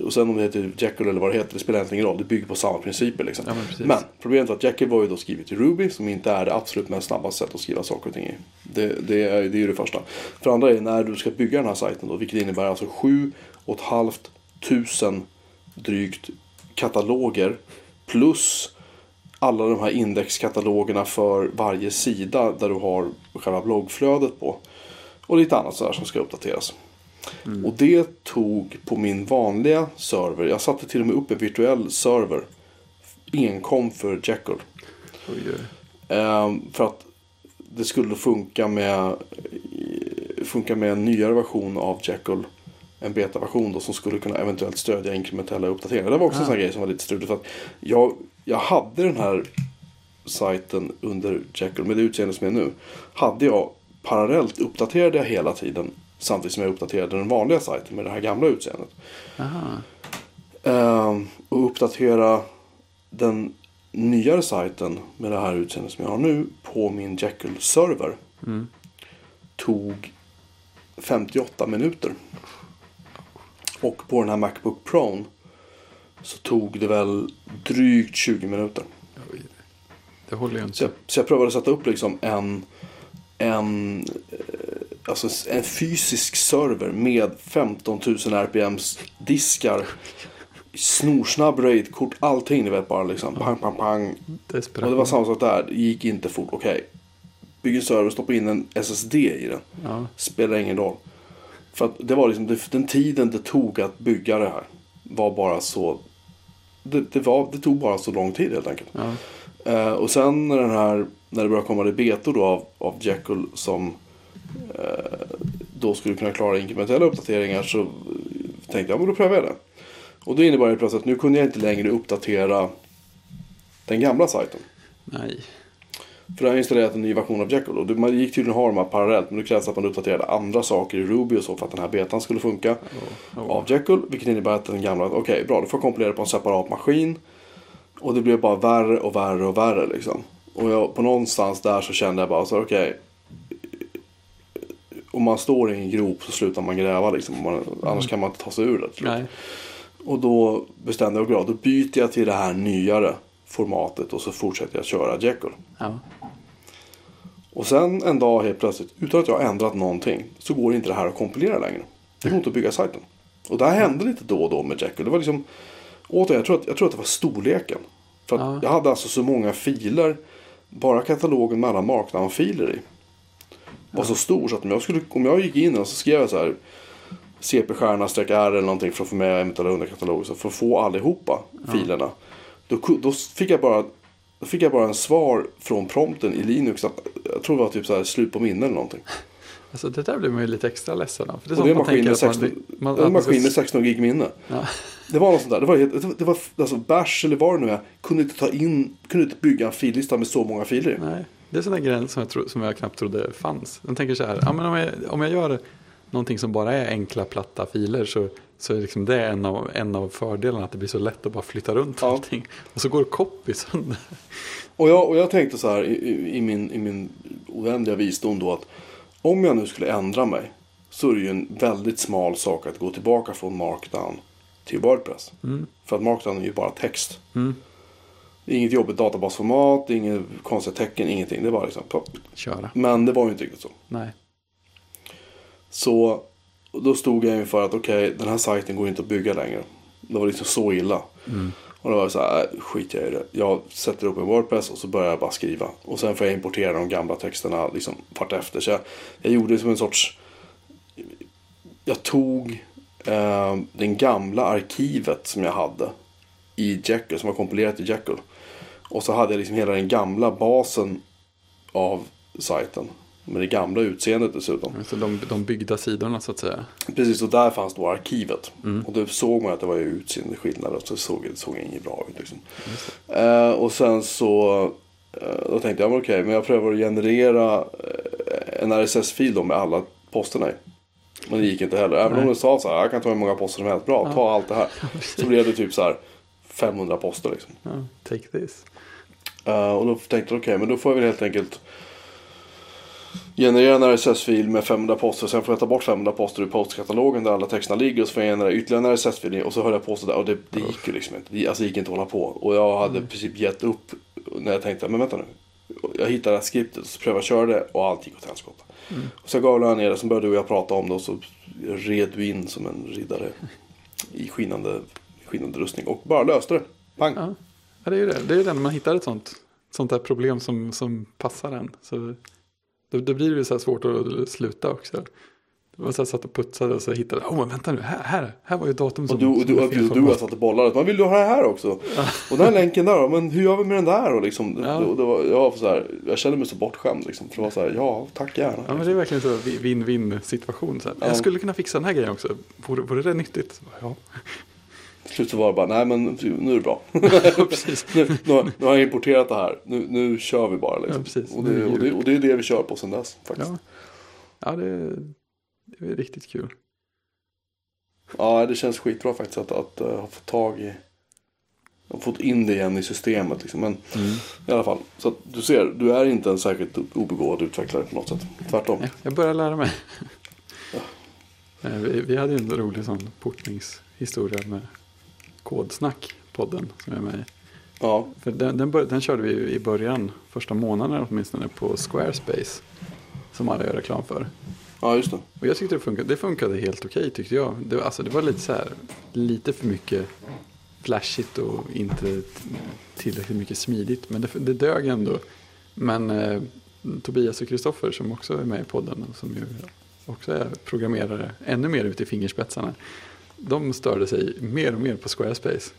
Och sen om det heter Jekyll eller vad det heter, det spelar egentligen ingen roll. Det bygger på samma principer. Liksom. Ja, men men problemet var att Jekyll var ju då skrivet i Ruby som inte är det absolut mest snabbaste sättet att skriva saker och ting i. Det, det, är, det är det första. För andra är när du ska bygga den här sajten då, vilket innebär alltså sju och ett halvt tusen drygt kataloger plus alla de här indexkatalogerna för varje sida där du har själva bloggflödet på. Och lite annat sådär som ska uppdateras. Och det tog på min vanliga server, jag satte till och med upp en virtuell server enkom för Jekyll. Ehm, för att det skulle funka med, funka med en nyare version av Jekyll. En betaversion då som skulle kunna eventuellt stödja inkrementella uppdateringar. Det var också en sån grej som var lite struligt. För att jag, jag hade den här sajten under Jekyll med det utseende som är nu. Hade jag parallellt uppdaterade jag hela tiden. Samtidigt som jag uppdaterade den vanliga sajten med det här gamla utseendet. Ehm, och uppdatera den nyare sajten med det här utseendet som jag har nu på min Jekyll-server Mm. tog 58 minuter. Och på den här Macbook Pro så tog det väl drygt 20 minuter. Oj. Det håller ju Så inte. jag, så jag prövade sätta upp liksom en, en, eh, alltså en fysisk server med 15 000 RPMs diskar. Snorsnabb raidkort, allting ni vet bara liksom. Pang, pang, pang. Desperation. Och det var samma sak där. Det gick inte fort. Okej. Bygg en server stoppa in en SSD i den. Ja. Spelar ingen roll. För att det var liksom den tiden det tog att bygga det här. Var bara så. Det, det, var, det tog bara så lång tid helt enkelt. Ja. Eh, och sen när den här. När det började komma det betor då av, av Jekyll som. Eh, då skulle kunna klara inkrementella uppdateringar. Så tänkte jag, men då prövar jag det. Och då innebar det plötsligt att nu kunde jag inte längre uppdatera. Den gamla sajten. Nej. För jag har installerat en ny version av Jekyll. Och det, man gick tydligen att ha de här parallellt. Men det krävs att man uppdaterade andra saker i Ruby och så för att den här betan skulle funka. Oh, oh. Av Jekyll. Vilket innebär att den gamla, okej bra, då får jag kompilera på en separat maskin. Och det blev bara värre och värre och värre liksom. Och jag, på någonstans där så kände jag bara så okej. Om man står i en grop så slutar man gräva liksom. Man, Annars kan man inte ta sig ur det. Och då bestämde jag mig, då byter jag till det här nyare formatet och så fortsätter jag köra Jekyll. Ja. Och sen en dag helt plötsligt, utan att jag har ändrat någonting, så går inte det här att kompilera längre. Det går inte att bygga sajten. Och det här hände lite då och då med Jekyll. Det var liksom, återigen, jag tror att, jag tror att det var storleken. För Ja. jag hade alltså så många filer, bara katalogen med alla markdown-filer i. Var så stor så att om jag, skulle, om jag gick in och så skrev jag så här CP-stjärna streck R eller någonting för att få med eventuella underkataloger. För att få allihopa filerna. Då, då fick jag bara då fick jag bara en svar från prompten i Linux. Att, jag tror det var typ så här slut på minne eller någonting. Alltså det där blir man ju lite extra ledsen av. För det är Och det är en man maskin med att man, 16, man, att man ska- maskin med 16 gig minne. Ja. Det var något sånt där. Det var, det var, det var alltså bash eller vad det nu är. Kunde inte ta in, kunde inte bygga en fillista med så många filer. Nej, det är sådana grejer som jag, tro, som jag knappt trodde fanns. Jag tänker så här, ja, men om, jag, om jag gör någonting som bara är enkla platta filer så, så är liksom det en av, en av fördelarna att det blir så lätt att bara flytta runt Ja. allting. Och så går copy sönder. Och jag, och jag tänkte så här i, i, min, i min oändliga visdom då att om jag nu skulle ändra mig så är det ju en väldigt smal sak att gå tillbaka från markdown till Wordpress. För att markdown är ju bara text. Mm. Det inget jobbigt databasformat, det inget konstigt tecken, ingenting. Det bara liksom pop. Köra. Men det var ju inte riktigt så. Nej. Så då stod jag inför att okej, den här sajten går inte att bygga längre. Det var liksom så illa. Och då var det så här, äh, skit jag i det. Jag sätter upp en Wordpress och så börjar jag bara skriva. Och sen får jag importera de gamla texterna liksom vartefter. Så jag, jag gjorde som en sorts... Jag tog eh, den gamla arkivet som jag hade i Jekyll, som var kompilerat i Jekyll. Och så hade jag liksom hela den gamla basen av sajten. Med det gamla utseendet dessutom. Så de, de byggda sidorna så att säga. Precis, och där fanns då arkivet. Och då såg man att det var utseendeskillnader. Så såg det såg inget bra ut. Liksom. Eh, och sen så eh, då tänkte jag, okej, men jag prövar att generera eh, en RSS-fil då med alla posterna i. Men det gick inte heller. Även om Nej. det sa så här, jag kan ta hur många poster som helst. Bra, ta allt det här. [LAUGHS] Så blev det typ så här 500 poster liksom. Ja, take this. Eh, och då tänkte jag okej, men då får jag väl helt enkelt generera en RSS-fil med 500 poster. Sen får jag ta bort 500 poster ur postkatalogen där alla texterna ligger. Och så får jag generera ytterligare en RSS-fil och så höll jag på sådär. Och det, det gick ju liksom inte. Det, alltså det gick inte att hålla på. Och jag hade i princip gett upp när jag tänkte, men vänta nu. Jag hittade det här skriptet, så prövade jag köra det och allt gick åt helskotta. Och så gavlade jag ner det, så började du och jag prata om det och så red du in som en riddare i skinande, skinande rustning och bara löste det. Pang! Ja, ja det är ju det. Det är ju det när man hittar ett sånt, sånt där problem som, som passar en. Så då, då blir det ju så här svårt att sluta också. Så här, satt och putsade och så hittade åh men vänta nu, här, här, här var ju datum som Och du, och du, och du, du post. satt och bollade. Man vill du ha det här också? Och den här länken där? Men hur gör vi med den där? Och liksom, Ja. det, det var, jag, så här, jag kände mig så bortskämd. Liksom, för det var så här, ja tack gärna. Ja men det är verkligen så win-win situation. Så här. Ja. Jag skulle kunna fixa den här grejen också. Vore, vore det nyttigt? Ja, Till slut så var det bara, nej men nu är det bra. [LAUGHS] nu, nu, har- nu har jag importerat det här. Nu, nu kör vi bara. Liksom. Ja, precis. och, är det, och, det, och det är det vi kör på sen dess. Faktiskt. Ja, ja det, det är riktigt kul. Ja, det känns skitbra faktiskt att, att, uh, ha fått tag i fått in det igen i systemet. Liksom. Men i alla fall. Så att du ser, du är inte en särskilt obegåvad utvecklare på något sätt. Tvärtom. Ja, jag börjar lära mig. Eh, vi, vi hade ju en rolig sån portningshistoria med Kodsnack, podden som jag är med i. Ja, För den, den, bör, den körde vi i början, första månaden åtminstone, på Squarespace. Som alla gör reklam för. ja just det. Och jag tyckte det funkade, det funkade helt okej tyckte jag. Det, var- alltså, det var lite så här, lite för mycket flashigt och inte tillräckligt mycket smidigt. Men det, det dög ändå. Men eh, Tobias och Kristoffer som också är med i podden och som ju också är programmerare, ännu mer ute i fingerspetsarna. De störde sig mer och mer på Squarespace.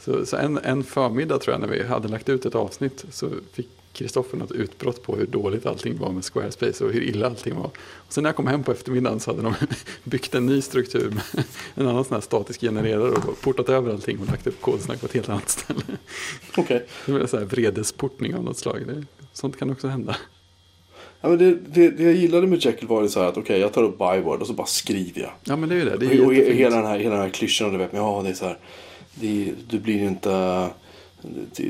Så, så en, en förmiddag tror jag när vi hade lagt ut ett avsnitt så fick Kristoffer något utbrott på hur dåligt allting var med Squarespace och hur illa allting var. Och sen när jag kom hem på eftermiddagen så hade de [LAUGHS] byggt en ny struktur med [LAUGHS] en annan sån här statisk genererare och portat över allting och lagt upp kodsnack på ett helt annat ställe. Okej. [LAUGHS] Det var en sån här vredesportning av något slag. Det, sånt kan också hända. Ja, men det, det, det jag gillade med Jekyll var det så här att okej, jag tar upp byword och så bara skriver jag. Ja men det är ju det. det är och, och hela den här, hela den här klyschan, du vet, men ja det är så här. Det, du blir inte,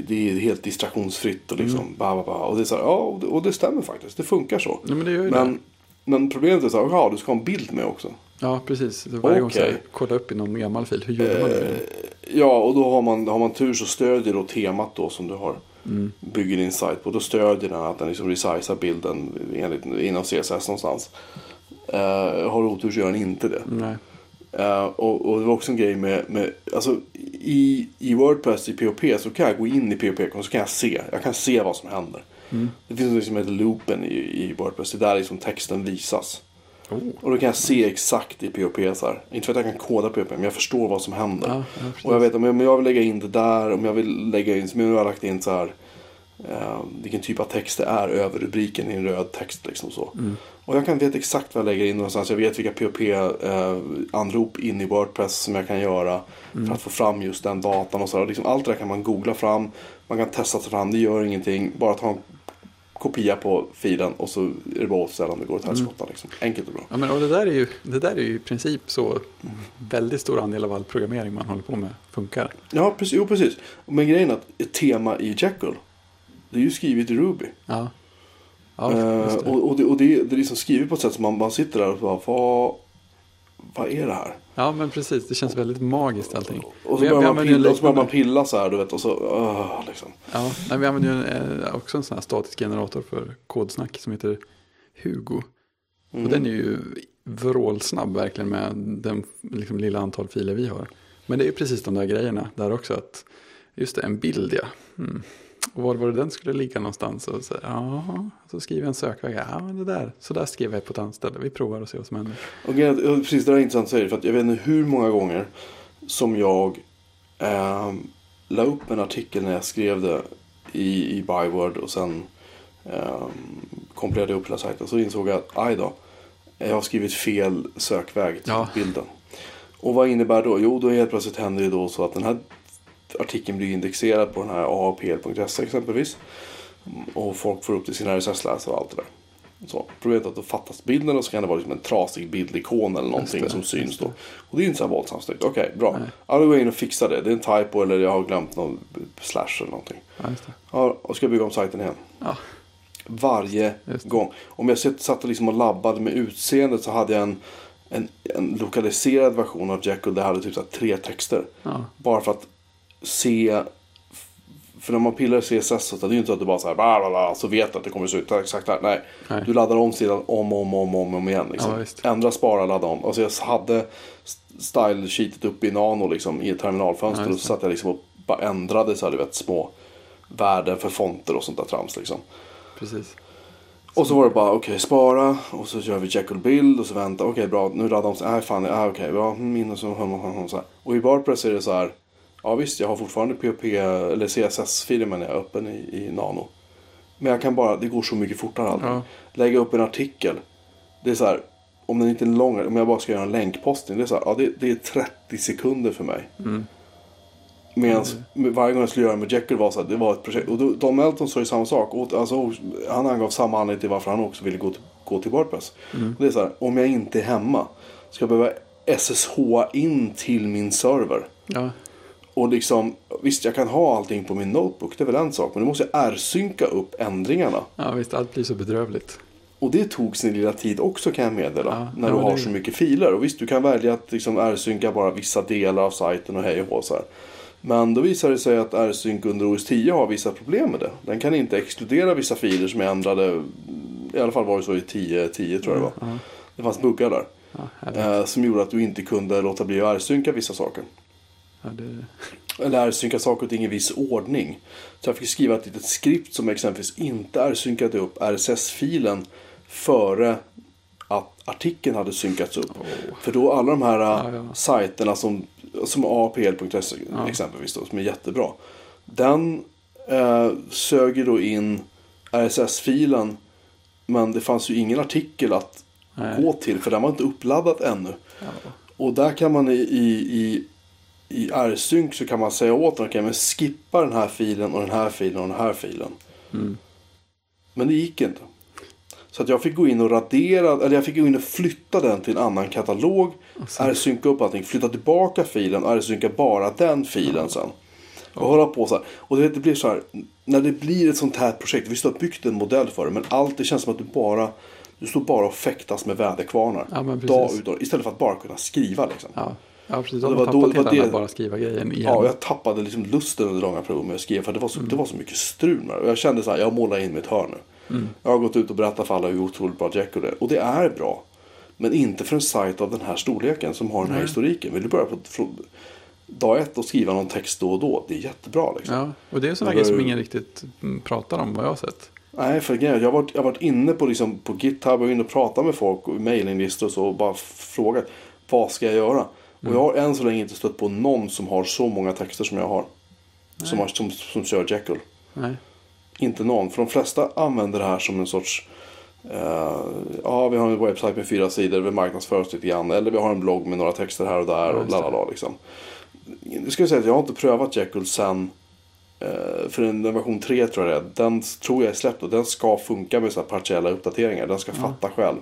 det, är helt distraktionsfritt och liksom, Mm. ba, ba, ba. Och det är så här, ja, och det, och det stämmer faktiskt. Det funkar så. Ja, men det gör ju Men, det. men problemet är så här, ja, du ska ha en bild med också. Ja precis. Varje gång så här, kolla upp i någon gammal fil. Hur gjorde man det? Ja, och då har man, har man tur så stödjer då temat då som du har Mm. bygger din sajt på. Då stödjer den att den liksom resizar bilden enligt, inom CSS någonstans. Uh, har du otur så gör den inte det. Eh, och, och det var också en grej med, med alltså i, i Wordpress i POP så kan jag gå in i POP och så kan jag se, jag kan se vad som händer. Det finns något som heter loopen i, i Wordpress, det är där liksom texten visas. Oh. Och då kan jag se exakt i POP så här. Inte för att jag kan koda POP, men jag förstår vad som händer. Ja, ja, precis. och jag vet om jag, jag vill lägga in det där, om jag vill lägga in, som jag har lagt in så här. Eh, vilken typ av text det är över rubriken i en röd text liksom så. Mm. Och jag kan veta exakt vad jag lägger in någonstans. Jag vet vilka POP-anrop in i Wordpress som jag kan göra. Mm. För att få fram just den datan och så. här. Och Liksom allt det där kan man googla fram. Man kan testa sig fram, det gör ingenting. Bara ta en kopia på filen och så är det bara att ställa om det går åt helskotta. Liksom. Enkelt och bra. Ja, men, och det, där är ju, det där är ju i princip så väldigt stor andel av all programmering man håller på med funkar. Ja, precis. Jo, precis. Men grejen är att ett tema i Jekyll. Det är ju skrivet i Ruby. Ja, ja Eh, och och, det, och det, är- det är liksom skrivet på ett sätt som man, man sitter där och bara, vad, vad är det här? Ja men precis. Det känns väldigt magiskt allting. Och så Vi- börjar, man pilla, så man pilla så här, du vet, och så, uh, liksom. Ja, nej, vi använder ju en, eh, också en sån här statisk generator för kodsnack som heter Hugo. Mm. Och den är ju vrålsnabb verkligen med den liksom, lilla antal filer vi har. Men det är ju precis de där grejerna där också. att Just det, en bild ja. Mm. Och var var det den skulle ligga någonstans? Och så, ja, så skriver jag en sökväg. Ja, men det där. Så där skriver jag på ett annat ställe. Vi provar och ser vad som händer. Och precis det där är intressant säga, för att jag vet inte hur många gånger som jag eh, la upp en artikel när jag skrev det i, i Byword och sen eh, kompilerade jag upp hela sajten. Så insåg jag att, aj då, jag har skrivit fel sökväg till Ja. bilden. Och vad innebär då? Jo, då helt plötsligt händer det då så att den här artikeln blir indexerad på den här aapl.se exempelvis. Och folk får upp till sina RSS-läsare och allt det där. Så, problemet är att då fattas bilden och så kan det vara liksom en trasig bildikon eller någonting det, som syns då. Och det är inte så här våldsamt snyggt. Okej, bra. Nej. Ja, då går jag in och fixar det. Det är en typo eller jag har glömt någon slash eller någonting. Ja, just. Ja, och ska jag bygga om sajten igen. Ja, Varje gång. Om jag satt liksom och labbade med utseendet så hade jag en, en, en lokaliserad version av Jekyll där jag hade typ så tre texter. ja, Bara för att se. För när man pillar i CSS så är det ju inte att du bara så här bla, bla, bla, så vet du att det kommer se ut exakt här. Nej. Nej. Du laddar om sidan om och om, om, om, om igen. Liksom. Ja. Ändra, spara, ladda om. Alltså jag hade style sheetet upp i Nano liksom, i ett terminalfönster. Ja, och så satt jag liksom och bara ändrade så här, du vet, små värden för fonter och sånt där trams. Liksom. precis. Och så var det bara okej spara och så gör vi Jekyll bild och så vänta. Okej bra nu laddar de sig. Nej fan nej, okej bra. Minus och hum, hum, så här. Och i Wordpress är det så här. Ja visst jag har fortfarande POP eller CSS-filen men jag är öppen i, i Nano. Men jag kan bara, det går så mycket fortare allting. Ja. Lägga upp en artikel. Det är så här. Om den inte är lång, om jag bara ska göra en länkposting. Det är så här, ja det, det är 30 sekunder för mig. Mm. Medan varje gång jag skulle göra med Jekyll var så här, det var ett projekt. Och då, Tom Melton sa ju samma sak. Och, alltså, han angav samma anledning till varför han också ville gå till, gå till Wordpress. Och det är så här, om jag inte är hemma. Ska jag behöva SSH in till min server. Ja, Och liksom, visst jag kan ha allting på min notebook, det är väl en sak. Men då måste jag R-synka upp ändringarna. Ja, visst, allt blir så bedrövligt. Och det tog sin lilla tid också kan jag meddela. Ja, när du har det- så mycket filer. Och visst, du kan välja att liksom R-synka bara vissa delar av sajten och hej och hå så här. Men då visar det sig att R-sync under OS 10 har vissa problem med det. Den kan inte exkludera vissa filer som är ändrade. I alla fall var det så i 10, 10 tror jag det var. Ja, Det fanns buggar där. ja. Eh, som gjorde att du inte kunde låta bli att R-synka vissa saker. Ja, det, Eller R-synka saker och ting i viss ordning. Så jag fick skriva ett litet skript som exempelvis inte R-synkade upp RSS-filen före att artikeln hade synkats upp. För då alla de här Ja, äh, ja. sajterna som, som apl.se Ja. exempelvis då, som är jättebra. Den eh, sög då in RSS-filen men det fanns ju ingen artikel att Nej. gå till för den var inte uppladdat ännu. ja. Och där kan man i, i, i, i R-sync så kan man säga åt den, okej men skippa den här filen och den här filen och den här filen. Mm. Men det gick inte. Så att jag fick gå in och radera, eller jag fick gå in och flytta den till en annan katalog. så- R-synka upp allting, flytta tillbaka filen, R-synka bara den filen sen. Och hålla på så här. Och det, blir så här, när det blir ett sånt här projekt, visst du har byggt en modell för det, men allt det känns som att du bara, du står bara och fäktas med väderkvarnar. Ja, dag ut och istället för att bara kunna skriva liksom. Ja, ja precis. De det var då- det var det- bara skriva grejen igen. Ja, jag tappade liksom lusten under långa perioder med att skriva. För det var så, det var så mycket strul med det. Och jag kände så här, jag målar in mitt hörn nu. Jag har gått ut och berättat för alla hur otroligt bra Jekyll är. Och det är bra. Men inte för en sajt av den här storleken som har den här Nej. historiken. Vill du börja på från dag ett och skriva någon text då och då. Det är jättebra liksom. Ja, och det är sådana Det grejer var som ingen riktigt mm, pratar om vad jag har sett. Nej, för jag har varit, jag har varit inne på, liksom, på GitHub och inne och pratat med folk och mailinglistor och så och bara frågat vad ska jag göra? Och jag har än så länge inte stött på någon som har så många texter som jag har. Som, har som, som kör Jekyll. Nej. Inte någon. För de flesta använder det här som en sorts... eh, ja, vi har en webbsajt med fyra sidor. Vi marknadsför oss lite grann. Eller vi har en blogg med några texter här och där. Ja, och lalala liksom. Jag säga att jag har inte prövat Jekyll sen... eh, för en version 3 tror jag det är. Den tror jag är släppt och den ska funka med så här partiella uppdateringar. Den ska fatta själv.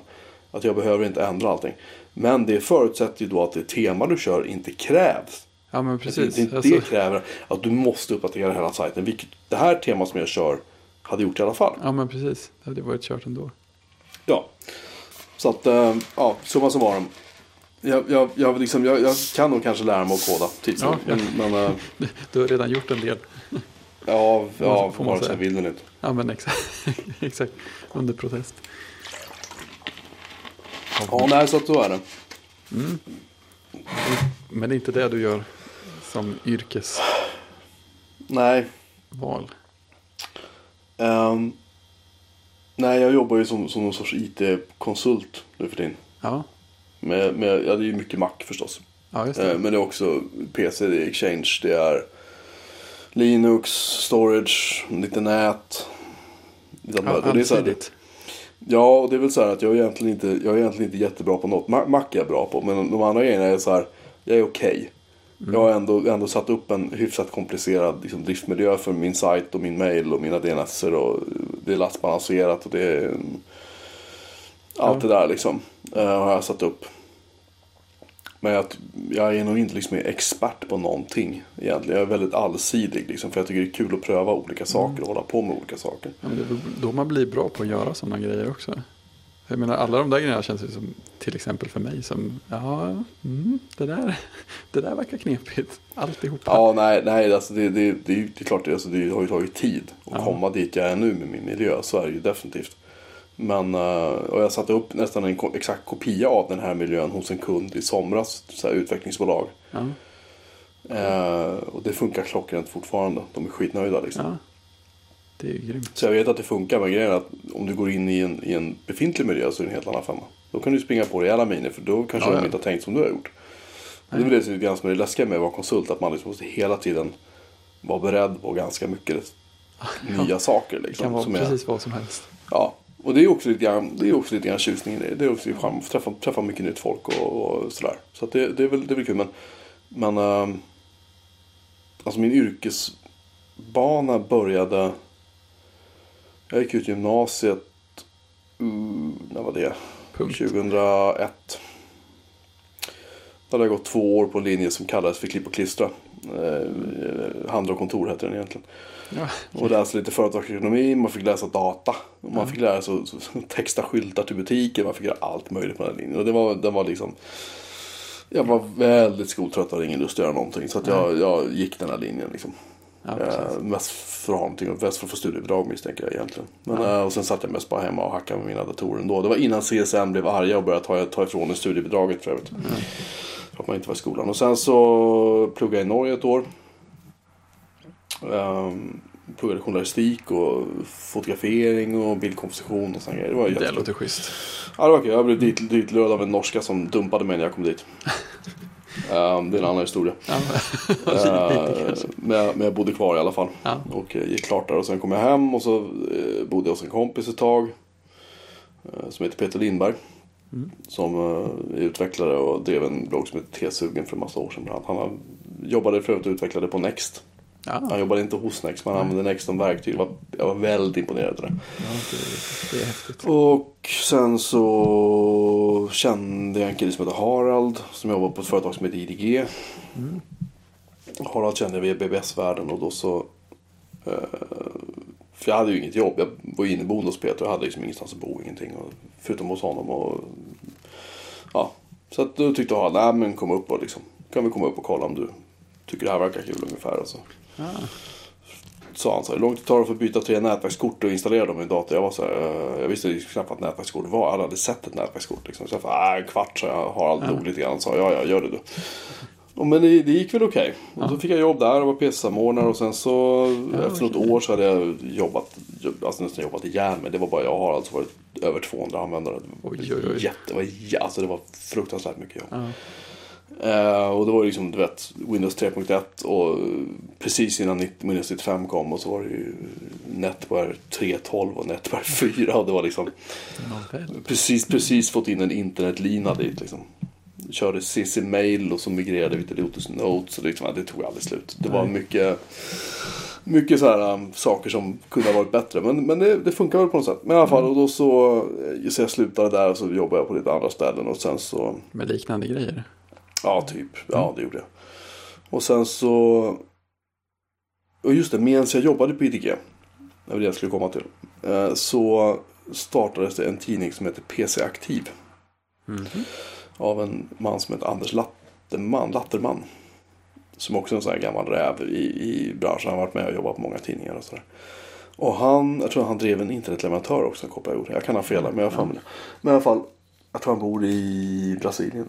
Att jag behöver inte ändra allting. Men det förutsätter ju då att det tema du kör inte krävs. Ja, men precis. Det, det, Alltså, det kräver att du måste uppdatera hela sajten. Vilket det här temat som jag kör hade gjort i alla fall. Ja, men precis. Det hade varit kört ändå. Ja. Så att, eh, ja, summa summarum. Jag, jag, jag, liksom, jag, jag kan nog kanske lära mig att koda tids Ja, men, men eh, [LAUGHS] Du har redan gjort en del. ja, ja får man vare sig säga. vill eller inte. Ja, men exakt. [LAUGHS] exakt. Under protest. Ja, nej, så att så är det. Men det är inte det du gör som yrkesval. Nej, ehm, nej, jag jobbar ju som, som någon sorts IT-konsult nu för tiden. Ja, Med, med, ja, det är ju mycket Mac förstås. ja just det. Men det är också PC, det är Exchange, det är Linux, storage, lite nät. Lite Ja, allsidigt. Ja, och det är väl så här att jag är egentligen inte, jag är egentligen inte jättebra på något. Ma- Mac är jag bra på, men de andra grejerna är så här, jag är okej. Mm. Jag har ändå, ändå satt upp en hyfsat komplicerad liksom, driftmiljö för min sajt och min mail och mina DNS och det är lastbalanserat och det är mm, allt Ja. det där liksom. eh, har jag satt upp. Men jag, jag är nog inte liksom expert på någonting egentligen. Jag är väldigt allsidig liksom, för jag tycker det är kul att pröva olika saker och hålla på med olika saker. Ja, men det är då man blir bra på att göra sådana grejer också. Jag menar alla de där grejerna känns ju som till exempel för mig som ja, mm, det, där, [LAUGHS] det där verkar knepigt. Alltihopa. Ja, nej, nej alltså det, det, det, är ju- det är klart det, alltså det har ju tagit tid att Ja. komma dit jag är nu med min miljö. Så är det ju definitivt. Men, eh, och jag satte upp nästan en exakt kopia av den här miljön hos en kund i somras, så här utvecklingsbolag. Ja, Eh, och det funkar klockrent fortfarande. De är skitnöjda liksom. ja. Det är grymt. Så jag vet att det funkar, men grejen är att om du går in i en, i en befintlig miljö så är det en helt annan femma. Då kan du springa på rejäla miner för då kanske Ja, de inte har tänkt som du har gjort. Och det är väl det som är det läskiga med att vara konsult, att man liksom måste hela tiden vara beredd på ganska mycket [LAUGHS] nya saker. Det Liksom, kan vara som är, precis vad som helst. ja. Och det är också lite grann, det är också lite grann tjusningen det. Är också charm, träffa, träffa mycket nytt folk och, och sådär. Så det, det, är väl, det är väl kul. Men, men ehm, alltså min yrkesbana började, jag gick ut gymnasiet, uh, när var det? Punkt. 2001. Då hade jag gått två år på en linje som kallades för klipp och klistra. Eh, handel och kontor heter den egentligen. Ja. Och läsa lite företagsekonomi, man fick läsa data. Man fick lära sig att texta skyltar till butiker, man fick göra allt möjligt på den linjen. Och det var, det var liksom... Jag var väldigt skoltrött och hade ingen lust att göra någonting. Så att jag, jag gick den här linjen liksom. Ja. Eh, mest för att ha någonting, mest för att få studiebidrag misstänker jag egentligen. Men, eh, och sen satt jag mest bara hemma och hackade med mina datorer ändå. Det var innan CSN blev arga och började ta, ta ifrån en studiebidraget för övrigt. För att man inte var i skolan. Och sen så pluggade jag i Norge ett år. Um, pluggade journalistik och fotografering och bildkomposition och sådana grejer. Det var Det låter schysst. Ja, det var kul. Jag blev dit, ditlurad av en norska som dumpade mig när jag kom dit. [LAUGHS] Ehm, det är en annan historia. [LAUGHS] Eh, men, jag- men jag bodde kvar i alla fall. Ja. Och eh, gick klart där. Och sen kom jag hem och så eh, bodde jag hos en kompis ett tag. Som heter Peter Lindberg. Som eh, är utvecklare och drev en blogg som heter T-sugen för en massa år sedan. Han har- jobbade för övrigt och utvecklade på Next. Ja, Han jobbade inte hos Next men han använde Next som verktyg. Jag var, jag var väldigt imponerad av det. ja det, det är häftigt. Och sen så kände jag en kille som heter Harald. Som jobbar på ett företag som heter IDG. Harald kände jag via BBS-världen och då så... Eh, för jag hade ju inget jobb. Jag var inneboende hos Peter och hade liksom ingenstans att bo, ingenting. Och, förutom hos honom och... Ja. Så att då tyckte Harald, nej men kom upp och liksom. Kan vi komma upp och kolla om du tycker det här verkar kul ungefär. Och så Ja, sa han så här, långt det tar för att byta tre nätverkskort och installera dem i en dator? Jag var så här, eh, jag visste knappt vad nätverkskort var. Jag hade aldrig sett ett nätverkskort. Liksom. Så jag sa, en kvart så jag har aldrig nog lite grann. Sa, ja, ja, gör det du. Men det, det gick väl okej. Och då fick jag jobb där och var PC-samordnare och sen så efter något år så hade jag jobbat, alltså nästan jobbat ihjäl mig. Det var bara jag har alltså varit över 200 användare. Oj, oj, oj. Jätte, det, var, alltså det var fruktansvärt mycket jobb. ja. Eh, och det var ju liksom, du vet, Windows 3.1 och precis innan 90 Windows 95 kom och så var det ju Netwear 3.12 och Netwear 4 och det var liksom precis, precis fått in en internetlina dit liksom. Körde CC Mail och så migrerade vi till Lotus Notes och liksom, det tog aldrig slut. Det var mycket mycket så här um, saker som kunde ha varit bättre. Men, men det, det funkar väl på något sätt. Men i alla fall, och då så, eh, så jag slutade där och så jobbade jag på lite andra ställen och sen så Med liknande grejer. Ja, typ. Ja, det gjorde jag. Och sen så... Och just det, medan jag jobbade på IDG. Det var det jag skulle komma till. eh, Så startades det en tidning som heter PC Aktiv. Mhm. Av en man som heter Anders Latterman. Latterman. Som också är en sån här gammal räv i, i branschen. Han har varit med och jobbat på många tidningar och sådär. Och han, jag tror han drev en internetleverantör också, kopplade jag. Jag kan ha fel, men jag har för mig det. Men i alla fall, jag tror han bor i Brasilien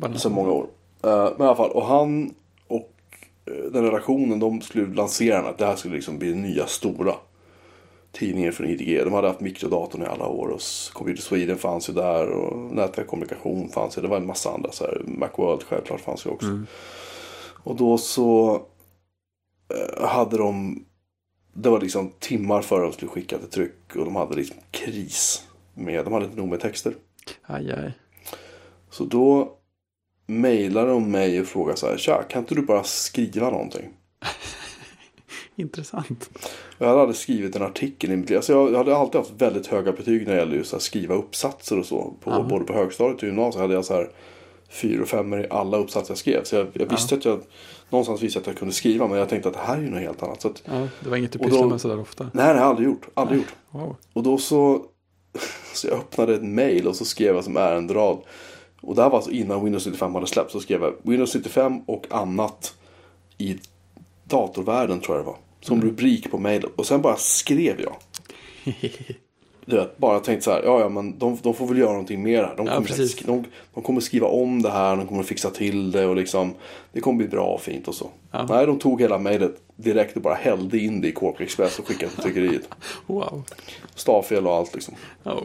nu. [LAUGHS] Sedan många år. Eh, men i alla fall, och han och eh, den redaktionen de skulle lansera den, att det här skulle liksom bli nya stora tidningen från IDG. De hade haft mikrodatorn i alla år och Computer Sweden fanns ju där och Nätverk Kommunikation fanns ju. Det var en massa andra så här. Macworld självklart fanns ju också. Mm. Och då så eh, hade de, det var liksom timmar före de skulle skicka till tryck och de hade liksom kris. Med, de hade inte nog med texter. Aj, aj. Så då mejlade de mig och frågade så här, tja, kan inte du bara skriva någonting? [LAUGHS] Intressant. Jag hade aldrig skrivit en artikel i mitt liv. Alltså jag hade alltid haft väldigt höga betyg när det gäller just att skriva uppsatser och så. På, Ja. Både på högstadiet och gymnasiet hade jag så här fyra och femmor i alla uppsatser jag skrev. Så jag, jag visste att jag någonstans visste att jag kunde skriva. Men jag tänkte att det här är ju något helt annat. Så att, Ja, det var inget du pysslade med sådär ofta. nej, det har jag aldrig gjort. Aldrig gjort. Wow. Och då så, så jag öppnade ett mail och så skrev jag som ärenderad. Och det här var alltså innan Windows 95 hade släppts. Så skrev jag Windows 95 och annat i datorvärlden tror jag det var. Som rubrik på mailet. Och sen bara skrev jag. [LAUGHS] Du vet, bara tänkt så här, ja ja men de, de får väl göra någonting mer här. De Ja, kommer, säkert- de, de kommer skriva om det här, de kommer fixa till det och liksom Det kommer bli bra och fint och så. Ja. Nej, de tog hela mejlet direkt och bara hällde in det i Corporate Express och skickade till tryckeriet. [LAUGHS] Wow. Stavfel och allt liksom. Oh.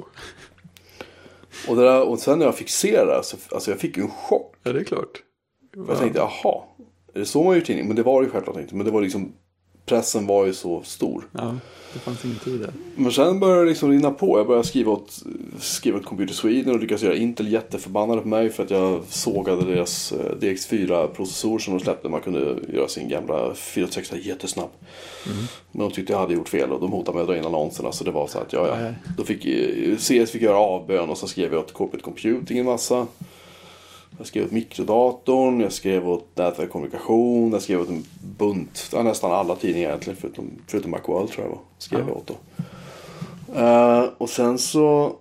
Och, det där, och sen när jag fick se det så alltså jag fick ju en chock. Ja, det är klart. För jag tänkte, jaha, är det så man gör tidning? Men det var det ju självklart inte. Men det var liksom, pressen var ju så stor. Ja, det fanns ingen tid där. Men sen började det liksom rinna på. Jag började skriva åt, skriva åt Computer Sweden och lyckades göra Intel jätteförbannade på mig för att jag sågade deras eh, DX4-processor som de släppte. Man kunde göra sin gamla 486 jättesnabb. Men de tyckte jag hade gjort fel och de hotade med att dra in annonserna. Så det var så att, ja, ja. Då fick eh, CS fick göra avbön och så skrev jag åt Corporate Computing en massa. Jag skrev åt mikrodatorn, jag skrev åt nätverk kommunikation, jag skrev åt en bunt, ja, nästan alla tidningar egentligen förutom, förutom Macworld tror jag var. Skrev Ja. jag åt då. Eh, och sen så,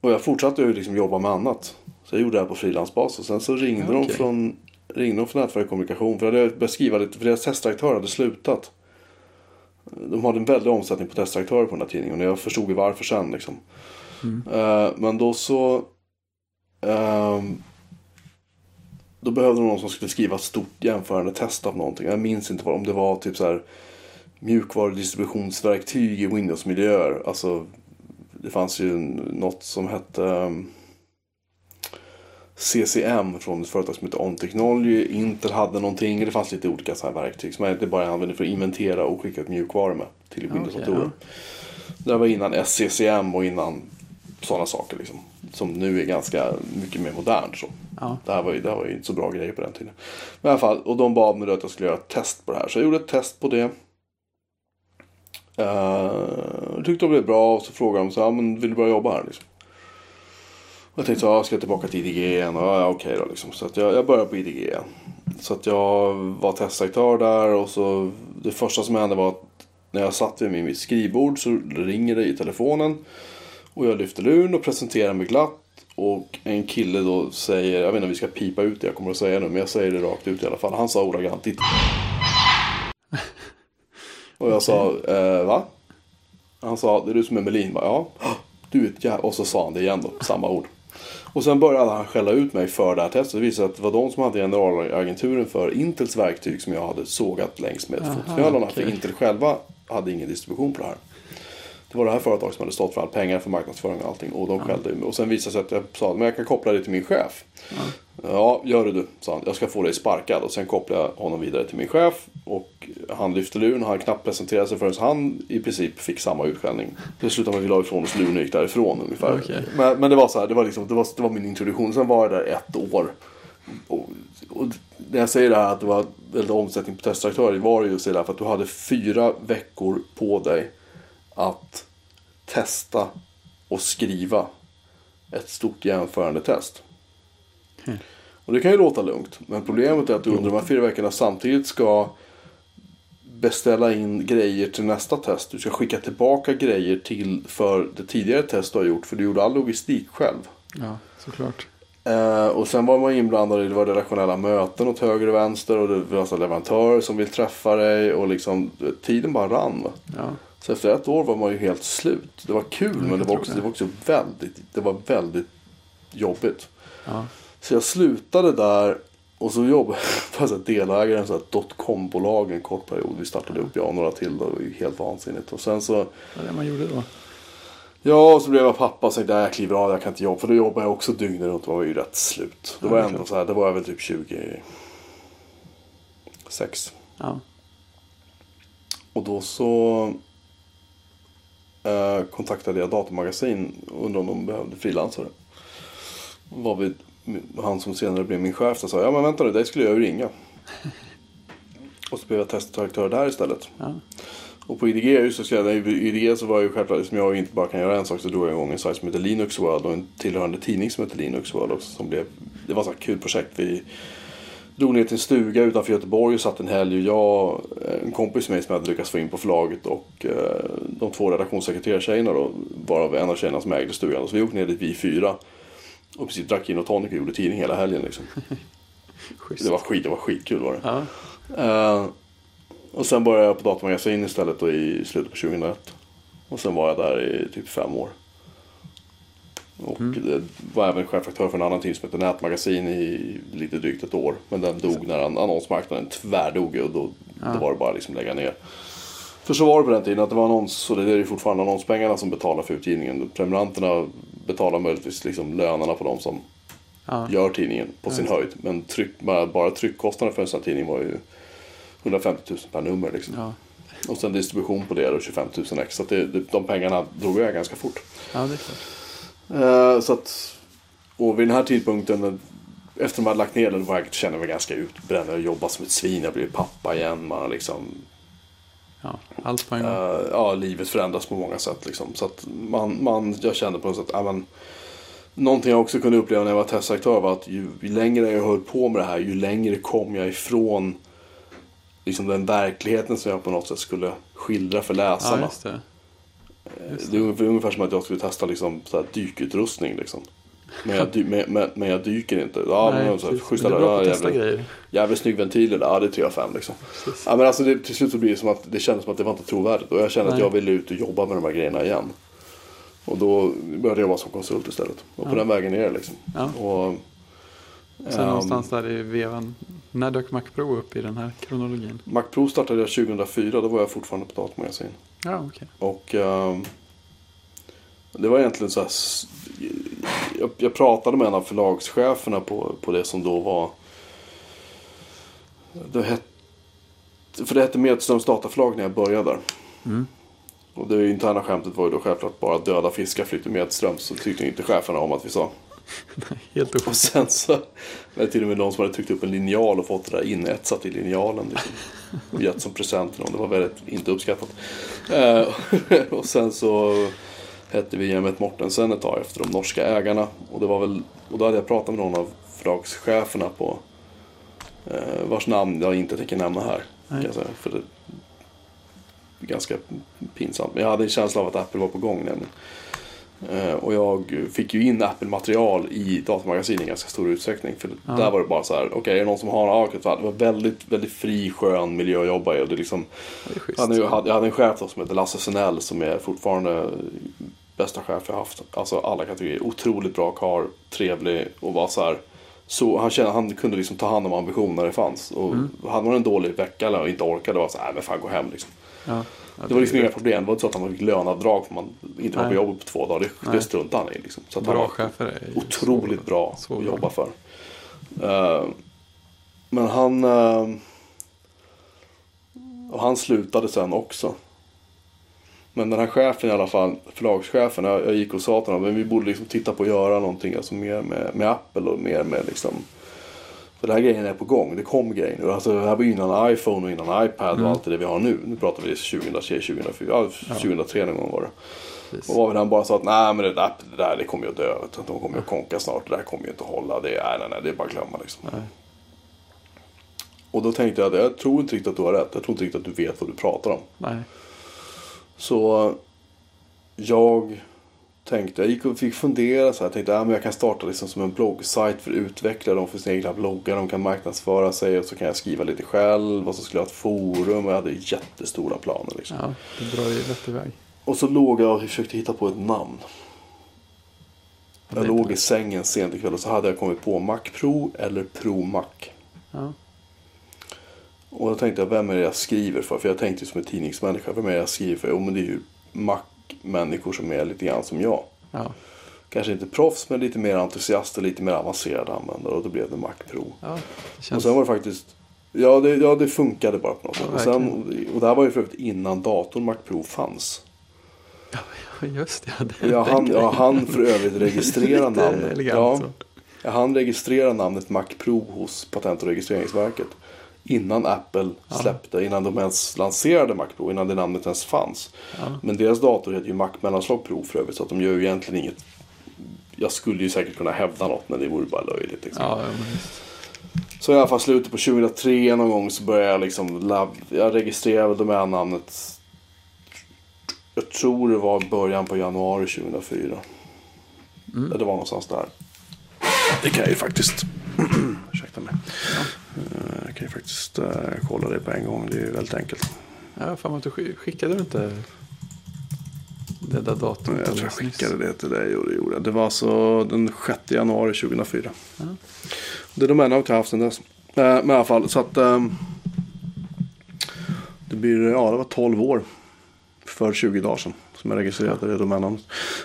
och jag fortsatte ju liksom jobba med annat. Så jag gjorde det här på frilansbas och sen så ringde de Okej. från ringde de från nätverk kommunikation. För jag hade börjat skriva lite, för deras testdirektör hade slutat. De hade en väldig omsättning på testdirektörer på den här tidningen. Och jag förstod ju varför sen liksom. Eh, men då så... ehm, då behövde de någon som skulle skriva ett stort jämförande test av någonting. Jag minns inte vad, om det var typ så här mjukvarudistributionsverktyg i Windows-miljöer. Alltså, det fanns ju något som hette ehm, CCM från ett företag som heter On Technology. Intel hade någonting. Det fanns lite olika så här verktyg som man egentligen bara använde för att inventera och skicka ut mjukvaror med till Ja, Windows-datorer. okej, Det här var innan SCCM och innan sådana saker liksom. Som nu är ganska mycket mer modernt. Så. Ja. Det, här var ju, det här var ju inte så bra grejer på den tiden. Men i alla fall, och de bad mig att jag skulle göra ett test på det här. Så jag gjorde ett test på det. Uh, tyckte det blev bra och så frågade de så här, men vill du börja jobba här liksom? Och jag tänkte så här, jag ska tillbaka till IDG igen. Och, ja, okej då liksom. Så att jag, jag började på IDG igen. Så att jag var testdirektör där och så det första som hände var att när jag satt vid mitt skrivbord så ringer det i telefonen. Och jag lyfter luren och presenterar mig glatt. Och en kille då säger, jag vet inte om vi ska pipa ut det jag kommer att säga nu, men jag säger det rakt ut i alla fall. Han sa ordagrant ditt [LAUGHS] Och jag sa, eh, va? Han sa, det är du som är Melin va? Ja. [GASPS] Du är ett jä-" Och så sa han det igen då, samma ord. Och sen började han skälla ut mig för det här testet. Det visade att det var de som hade generalagenturen för Intels verktyg som jag hade sågat längs med fotknölarna. För okej. Intel själva hade ingen distribution på det här. Det var det här företaget som hade stått för all pengar för marknadsföring och allting. Och de skällde mig. Och sen visade det sig att jag sa men jag kan koppla det till min chef. Ja, gör det du, sa han. Jag ska få dig sparkad. Och sen kopplade jag honom vidare till min chef. Och han lyfte luren. Han knappt presenterade sig förrän han i princip fick samma utskällning. Det slutade med att vi la ifrån oss luren och gick därifrån ungefär. Okej. Men, men det var så här, det var, liksom, det, var, det var min introduktion. Sen var jag där ett år. Och, och när jag säger det här att det var väldigt omsättning på testdirektörer var det just det där för att du hade fyra veckor på dig att testa och skriva ett stort jämförande test. Mm. Och det kan ju låta lugnt. Men problemet är att du under de här fyra veckorna samtidigt ska beställa in grejer till nästa test. Du ska skicka tillbaka grejer till för det tidigare test du har gjort. För du gjorde all logistik själv. Ja, såklart. Eh, och sen var man inblandad i det var relationella möten åt höger och vänster. Och det var alltså leverantörer som vill träffa dig. Och liksom tiden bara rann. Ja, Så efter ett år var man ju helt slut. Det var kul men jag det var, också, det. det var också väldigt, det var väldigt jobbigt. ja. Så jag slutade där och så jobbade [LAUGHS] jag som delägare i dotcom-bolag en kort period. Vi startade upp, jag och några till. Det var ju helt vansinnigt. Och sen så, Vad är det man gjorde då? ja, och så blev jag pappa och tänkte jag kliver av, jag kan inte jobba. För då jobbade jag också dygnet runt och var ju rätt slut. Det Ja, var ändå så här, det var jag väl typ 26. Ja, Och då så eh, kontaktade jag Datamagasin och undrade om de behövde frilansare. Var vi, han som senare blev min chef så sa ja men vänta nu, dig skulle jag ju ringa. [LAUGHS] och så blev jag testdirektör där istället. ja. Och på IDG, just jag- i IDG så var jag ju självklart, som jag inte bara kan göra en sak, så drog jag igång en sajt som heter Linux World och en tillhörande tidning som heter Linux World också. Som blev, det var ett kul projekt. Vi drog ner till en stuga utanför Göteborg och satt en helg. Och jag, en kompis med mig som jag hade lyckats få in på förlaget och eh, de två redaktionssekreterartjejerna då, varav en av tjejerna som ägde stugan. Så vi åkte ner dit vi fyra. Och i princip drack gin och tonic och gjorde tidning hela helgen liksom. [LAUGHS] Det var skit, det var skitkul var det. Ja, Eh, och sen började jag på datamagasin istället då i slutet på 2001. Och sen var jag där i typ fem år. Och det var även chefredaktör för en annan tidning som heter Nätmagasin i lite drygt ett år. Men den dog när an- annonsmarknaden tvärdog och då, då var det bara liksom lägga ner. För så var det på den tiden att det var annons, och det är ju fortfarande annonspengarna som betalar för utgivningen. Prenumeranterna betalar möjligtvis liksom lönerna på de som ja. gör tidningen på sin höjd. Men tryck, bara, tryckkostnaden för en sån här tidning var ju 150 000 per nummer. Liksom. ja. Och sen distribution på det och 25 000 extra. Så det, de pengarna drog jag ganska fort. ja det är klart. Eh, så att, och vid den här tidpunkten, efter de hade lagt ner var jag, kände jag mig ganska utbränd. Jag jobbade som ett svin, jag blev pappa igen. Man har liksom, Ja, allt på en gång. eh, ja, livet förändras på många sätt. Liksom. Så att man, man, jag kände på något sätt, ja, men, Någonting jag också kunde uppleva när jag var testaktör var att ju, ju längre jag höll på med det här, ju längre kom jag ifrån liksom den verkligheten som jag på något sätt skulle skildra för Ja, läsarna. just det. Det är ungefär, som att jag skulle testa liksom, så här, dykutrustning. Liksom. Men, jag, men, men, men jag dyker inte. Ja, Nej, men, så här, schyssta, du är bra på att jävligt, grejer. jävligt snygg ventil där. Ja, det är 3 av 5 liksom. Precis. Ja, men alltså, det, till slut så blir det som att det kändes som att det var inte trovärdigt. Och jag kände att Nej. jag ville ut och jobba med de här grejerna igen. Och då började jag jobba som konsult istället. Och på Ja. den vägen är det liksom. Ja. Och, Sen ehm, någonstans där i vevan. När dök Mac Pro upp i den här kronologin? Mac Pro startade jag 2004. Då var jag fortfarande på datamagasin. Ja, okej. Och ehm, det var egentligen så här. Jag, jag pratade med en av förlagscheferna på, på det som då var. Det hette, för det hette Medströms dataförlag när jag började där. Mm. Och det interna skämtet var ju då självklart bara döda fiskar flyter Medströms. Så tyckte inte cheferna om att vi sa. [LAUGHS] Helt Och ofattbart. sen så var det till och med någon som hade tryckt upp en linjal och fått det där inetsat i linjalen. Liksom. Och gett som present till någon. Det var väldigt inte uppskattat. Eh, [LAUGHS] och sen så hette vi Jemet Mortensen ett tag efter de norska ägarna. Och, det var väl, och då hade jag pratat med någon av förlagscheferna på eh, vars namn jag inte tänker nämna här. Säga, för det är ganska pinsamt. Men jag hade en känsla av att Apple var på gång nämligen. Eh, och jag fick ju in Apple-material i datamagasin i ganska stor utsträckning. För Ja. där var det bara så här, okej är det någon som har en Arcade? Det var väldigt, väldigt fri, skön miljö att jobba i. Och det liksom, Det jag, hade, jag hade- en chef som heter Lasse Senell som är fortfarande bästa chef jag haft. Alltså alla kategorier. Otroligt bra karl, trevlig och var så här. Så han, kände, han kunde liksom ta hand om ambition när det fanns. Och hade man en dålig vecka eller inte orkade, var så här, "Nej, men fan gå hem liksom. Ja. Det var liksom inga problem. Det var inte så att han fick lönavdrag för man inte var på jobbet på två dagar. Det, det struntade han i. Liksom. Så att han Bra var chefer är otroligt så- bra så att jobba för. Eh, men han... eh, och han slutade sen också. Men den här chefen i alla fall, förlagschefen, jag, jag gick och sa till honom men vi borde liksom titta på att göra någonting alltså mer med, med Apple och mer med liksom för den här grejen är på gång, det kom grejer nu. Alltså, det här var innan iPhone och innan iPad Mm. och allt det vi har nu. Nu pratar vi 2003, 2004, ja, 2003 någon gång var det. Precis. Och var väl han bara sa att nej men det där, det där det kommer ju att dö. De kommer ju att konka snart. Det där kommer ju inte att hålla. Det är, nej, nej, nej, det är bara att glömma liksom. Nej. Och då tänkte jag att jag tror inte riktigt att du har rätt. Jag tror inte riktigt att du vet vad du pratar om. Nej. Så jag tänkte, jag gick och fick fundera så här. Jag tänkte att jag kan starta liksom som en bloggsajt för utvecklare. De får sina egna bloggar, de kan marknadsföra sig och så kan jag skriva lite själv. Och så skulle jag ha ett forum och jag hade jättestora planer. Liksom. Ja, det drar ju rätt iväg. Och så låg jag och försökte hitta på ett namn. Ja, Jag låg i sängen sent ikväll och så hade jag kommit på Mac Pro eller Pro Mac. Ja. Och då tänkte jag, vem är det jag skriver för? För jag tänkte ju som en tidningsmänniska, vem är det jag skriver för? Jo men det är ju Mac-människor som är lite grann som jag. Ja. Kanske inte proffs men lite mer entusiaster, lite mer avancerade användare. Och då blev det Mac Pro. ja, det Och känns... sen var det faktiskt, ja det, ja, det funkade bara på något Ja, sätt. Och, sen, och det här var ju för övrigt innan datorn Mac Pro fanns. [LAUGHS] Ja, just det. ja, det Jag hann, jag hann för övrigt [LAUGHS] registrera namnet. elegant Ja, så. jag hann registrera namnet Mac Pro hos Patent och registreringsverket. Innan Apple Ja. släppte, innan de ens lanserade Mac Pro, innan det namnet ens fanns. Ja. Men deras dator heter ju Mac mellanslag Pro för övrigt. Så att de gör ju egentligen inget. Jag skulle ju säkert kunna hävda något men det vore bara löjligt. Liksom. Ja, ja. Så i alla fall slutet på 2003 någon gång så började jag liksom Jag registrerade domännamnet. Jag tror det var början på januari 2004. Mm. Det var någonstans där. Det kan jag ju faktiskt. [CLEARS THROAT] Ursäkta mig. Eh, Jag kan ju faktiskt eh, kolla det på en gång. Det är ju väldigt enkelt. Ja, fan skickade du inte det där datumet? Jag tror jag skickade det till dig och det gjorde jag. Det var alltså den 6 januari 2004. Ja. Det domännamnet har jag haft sedan dess. Eh, Men i alla fall så att. ehm, Det blir, ja det var 12 år. För 20 dagar sedan. Som jag registrerade det domännamnet.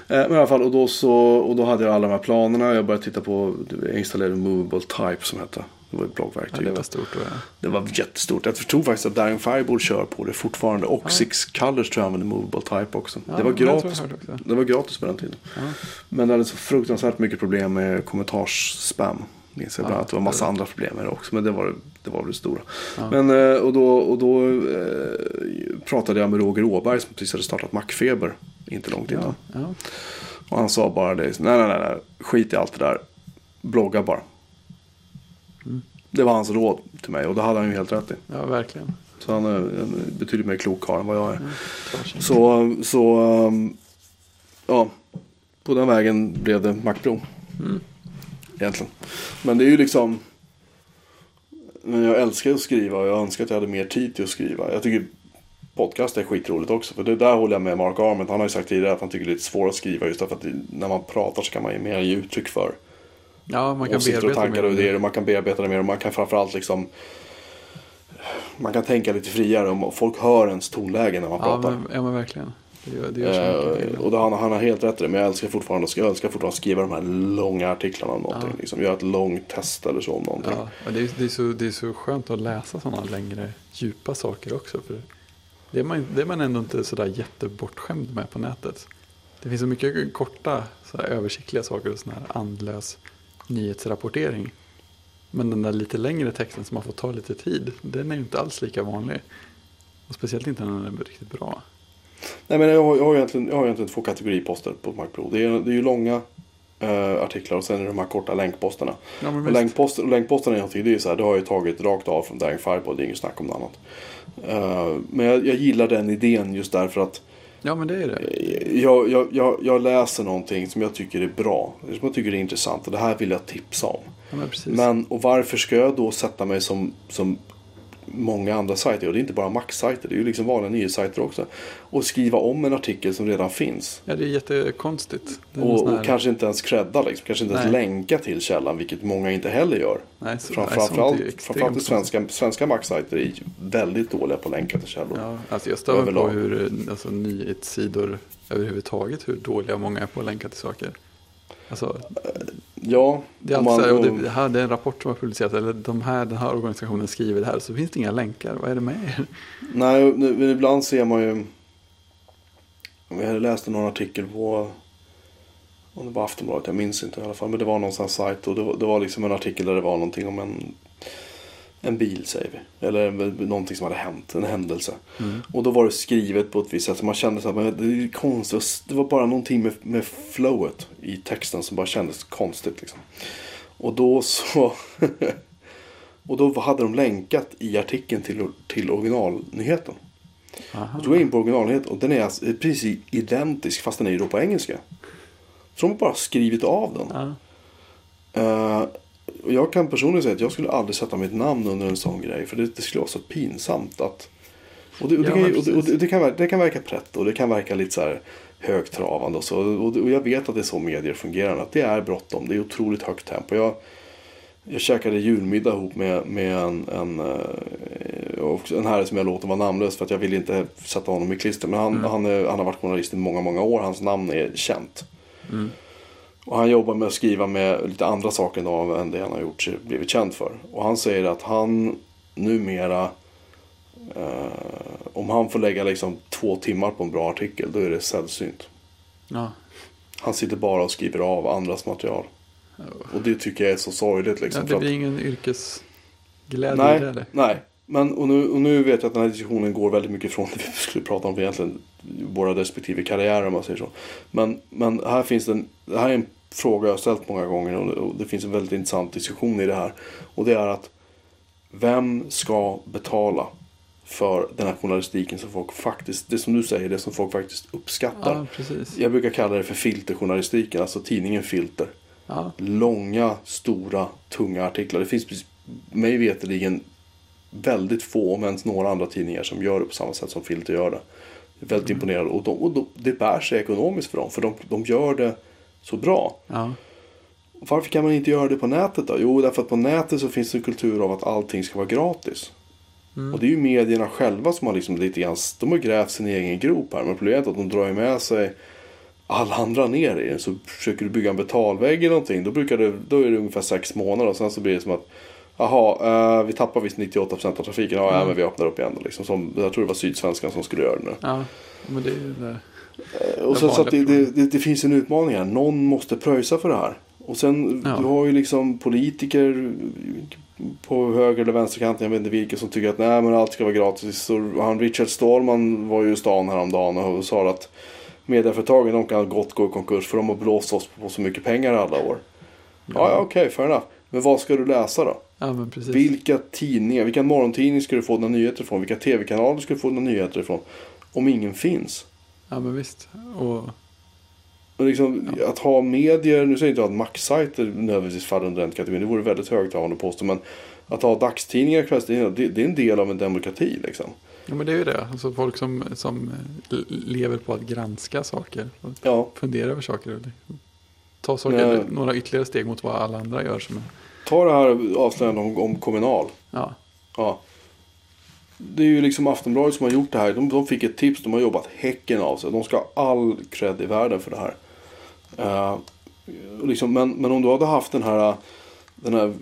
Eh, Men i alla fall och då så. Och då hade jag alla de här planerna. Jag började titta på. Jag installerade Movable Type som hette. Det var ett Ja, bloggverktyg. det var stort ja. Det var jättestort. Jag tror faktiskt att Daring Fireball kör på det fortfarande. Och Ja. Six Colors tror jag använder Movable Type också. Ja, det var gratis. också. Det var gratis på den tiden. Ja. Men det hade så fruktansvärt mycket problem med kommentarsspam. Minns jag bland Ja, annat. Det var massa det- andra problem med det också. Men det var det, var det stora. Ja. Men, eh, och då, och då eh, pratade jag med Roger Åberg som precis hade startat Macfeber inte långt innan. Ja, ja. Och han sa bara det, nej nej nej, nej. skit i allt det där, blogga bara. Mm. Det var hans råd till mig och det hade han ju helt rätt i. ja verkligen. Så han är en betydligt mer klok karl än vad jag är. Klarsynt. Så, så um, ja, på den vägen blev det Macbro. Mm. Egentligen. Men det är ju liksom, men jag älskar att skriva och jag önskar att jag hade mer tid till att skriva. Jag tycker podcast är skitroligt också. För det där håller jag med Mark Arment. Han har ju sagt tidigare att han tycker det är lite svårt att skriva just därför att när man pratar så kan man ju mer ge uttryck för Ja, man kan och bearbeta tankar och idéer. Och man kan bearbeta det mer och man kan framförallt liksom man kan tänka lite friare och folk hör ens tonläge när man Ja pratar. men, ja, men verkligen. Det gör, det gör så Eh, och det, han, han har helt rätt i det. Men jag älskar fortfarande, jag älskar fortfarande att skriva de här långa artiklarna om någonting. Ja. Liksom, göra ett långt test eller så om någonting. Ja, och det, är, det, är så, det är så skönt att läsa sådana längre, djupa saker också. För det, är man, det är man ändå inte sådär jättebortskämd med på nätet. Det finns så mycket korta, sådär översiktliga saker och sån här andlös nyhetsrapportering. Men den där lite längre texten som har fått ta lite tid, den är ju inte alls lika vanlig. Och speciellt inte när den är riktigt bra. Nej men jag har, jag har, egentligen, jag har egentligen två kategoriposter på MacPro. Det är, det är ju långa eh, artiklar och sen är det de här korta länkposterna. Ja, Och, länkposter, och länkposterna är någonting, det är så här, det har jag tagit rakt av från Daring Fireball, det är inget snack om något annat. Eh, men jag, jag gillar den idén just därför att ja, men det är det. jag, jag, jag, jag läser någonting som jag tycker är bra, som jag tycker är intressant och det här vill jag tipsa om. Ja, men. Men och varför ska jag då sätta mig som, som många andra sajter, och det är inte bara Mac-sajter, det är ju liksom vanliga nyhetssajter också. Och skriva om en artikel som redan finns. Ja, det är jättekonstigt. Det är Och, och kanske inte ens credda, liksom. kanske inte ens Nej. länka till källan, vilket många inte heller gör. Nej, så, Fram, nej, framförallt, framförallt svenska, svenska Mac-sajter är väldigt dåliga på att länka till källor. Ja, alltså jag stör på hur alltså, nyhetssidor överhuvudtaget, hur dåliga många är på att länka till saker. Alltså, Ja, det är om alltid så här, och det, det här det är en rapport som har publicerats, eller de här, den här organisationen skriver det här, så finns det inga länkar. Vad är det med er? Nej, men ibland ser man ju... Jag hade läst någon artikel på... Om det var Aftonbladet, jag minns inte i alla fall. Men det var någon sån här sajt och det var, det var liksom en artikel där det var någonting om en... En bil säger vi. Eller någonting som hade hänt, en händelse. Och då var det skrivet på ett visst sätt. Så man kände så men det är konstigt. Det var bara någonting med, med flowet i texten som bara kändes konstigt. Liksom. Och då så... [LAUGHS] och då hade de länkat i artikeln till, till originalnyheten. Aha. Och då går jag in på originalnyheten och den är alltså precis identisk fast den är ju då på engelska. Så de har bara skrivit av den. Ja. Och jag kan personligen säga att jag skulle aldrig sätta mitt namn under en sån grej. För det, det skulle vara så pinsamt att... Och det, och det, Ja, kan, och det, och det, kan, verka- det kan verka prätt och det kan verka lite så här högtravande och så. Och, jag vet att det är så medier fungerar. Att det är bråttom. Det är otroligt högt tempo. Jag, jag käkade julmiddag ihop med, med en, en, eh, en herre som jag låter vara namnlös för att jag vill inte sätta honom i klister. Men han, han, är, han har varit journalist i många, många år. Hans namn är känt. Mm. Och han jobbar med att skriva med lite andra saker då än det han har gjort sig blivit känd för. Och han säger att han numera eh, om han får lägga liksom två timmar på en bra artikel då är det sällsynt. Ja. Han sitter bara och skriver av andras material. Och det tycker jag är så sorgligt ja, liksom. det för att- blir ingen yrkesglädje Nej, det eller? nej. Men och nu, och nu vet jag att den här diskussionen går väldigt mycket från [LAUGHS] det vi skulle prata om egentligen våra respektive karriärer om man säger så. Men, men här finns det en, det här är en fråga jag har ställt många gånger och det, och det finns en väldigt intressant diskussion i det här. Och det är att vem ska betala för den här journalistiken som folk faktiskt, det som du säger, det som folk faktiskt uppskattar. Ja. Jag brukar kalla det för filterjournalistiken, alltså tidningen Filter Ja, långa, stora, tunga artiklar. Det finns mig veterligen väldigt få, om ens några andra tidningar som gör det på samma sätt som Filter gör det. Jag är väldigt imponerad och, de, och de, det bär sig ekonomiskt för dem, för de, de gör det så bra. ja. Varför kan man inte göra det på nätet då? Jo, därför att på nätet så finns det en kultur av att allting ska vara gratis. Och det är ju medierna själva som har liksom lite grann, de har grävt sin egen grop här. Men problemet är att de drar med sig alla andra ner i den. Så försöker du bygga en betalvägg eller någonting, då, brukar det, då är det ungefär sex månader. Och sen så blir det som att, jaha, eh, vi tappar visst 98% av trafiken. Ja, ja, men vi öppnar upp igen då. Liksom. Som, jag tror det var Sydsvenskan som skulle göra det nu. ja. Men det är ju det. Och Det så, så att det, det, det, finns en utmaning här. Någon måste pröjsa för det här. Och sen, Ja. du har ju liksom politiker på höger eller vänsterkanten, jag vet inte vilka, som tycker att nej men allt ska vara gratis. Så han Richard Stallman var ju i stan häromdagen och sa att medieföretagen de kan gott gå i konkurs för de har blåst oss på så mycket pengar alla år. Ja, ja okej, fair enough. Men vad ska du läsa då? Ja, men precis. Vilka tidningar, vilka morgontidningar ska du få dina nyheter ifrån? Vilka tv-kanaler ska du få dina nyheter ifrån? Om ingen finns. Ja, men visst. Och Och liksom, Att ha medier, nu säger jag inte att Max-sajter nödvändigtvis faller under den kategorin. Det vore väldigt högtravande att påstå. Men att ha dagstidningar, kvällstidningar, det, det är en del av en demokrati. Liksom. Ja men det är ju det. Alltså folk som, som lever på att granska saker. Och Ja, fundera över saker. Och liksom ta saker, Ja. några ytterligare steg mot vad alla andra gör. Som ta det här avslöjandet om, om Kommunal. ja, Ja. Det är ju liksom Aftonbladet som har gjort det här. De, de fick ett tips, de har jobbat häcken av sig. De ska ha all cred i världen för det här. Och liksom, men, men om du hade haft den här, den här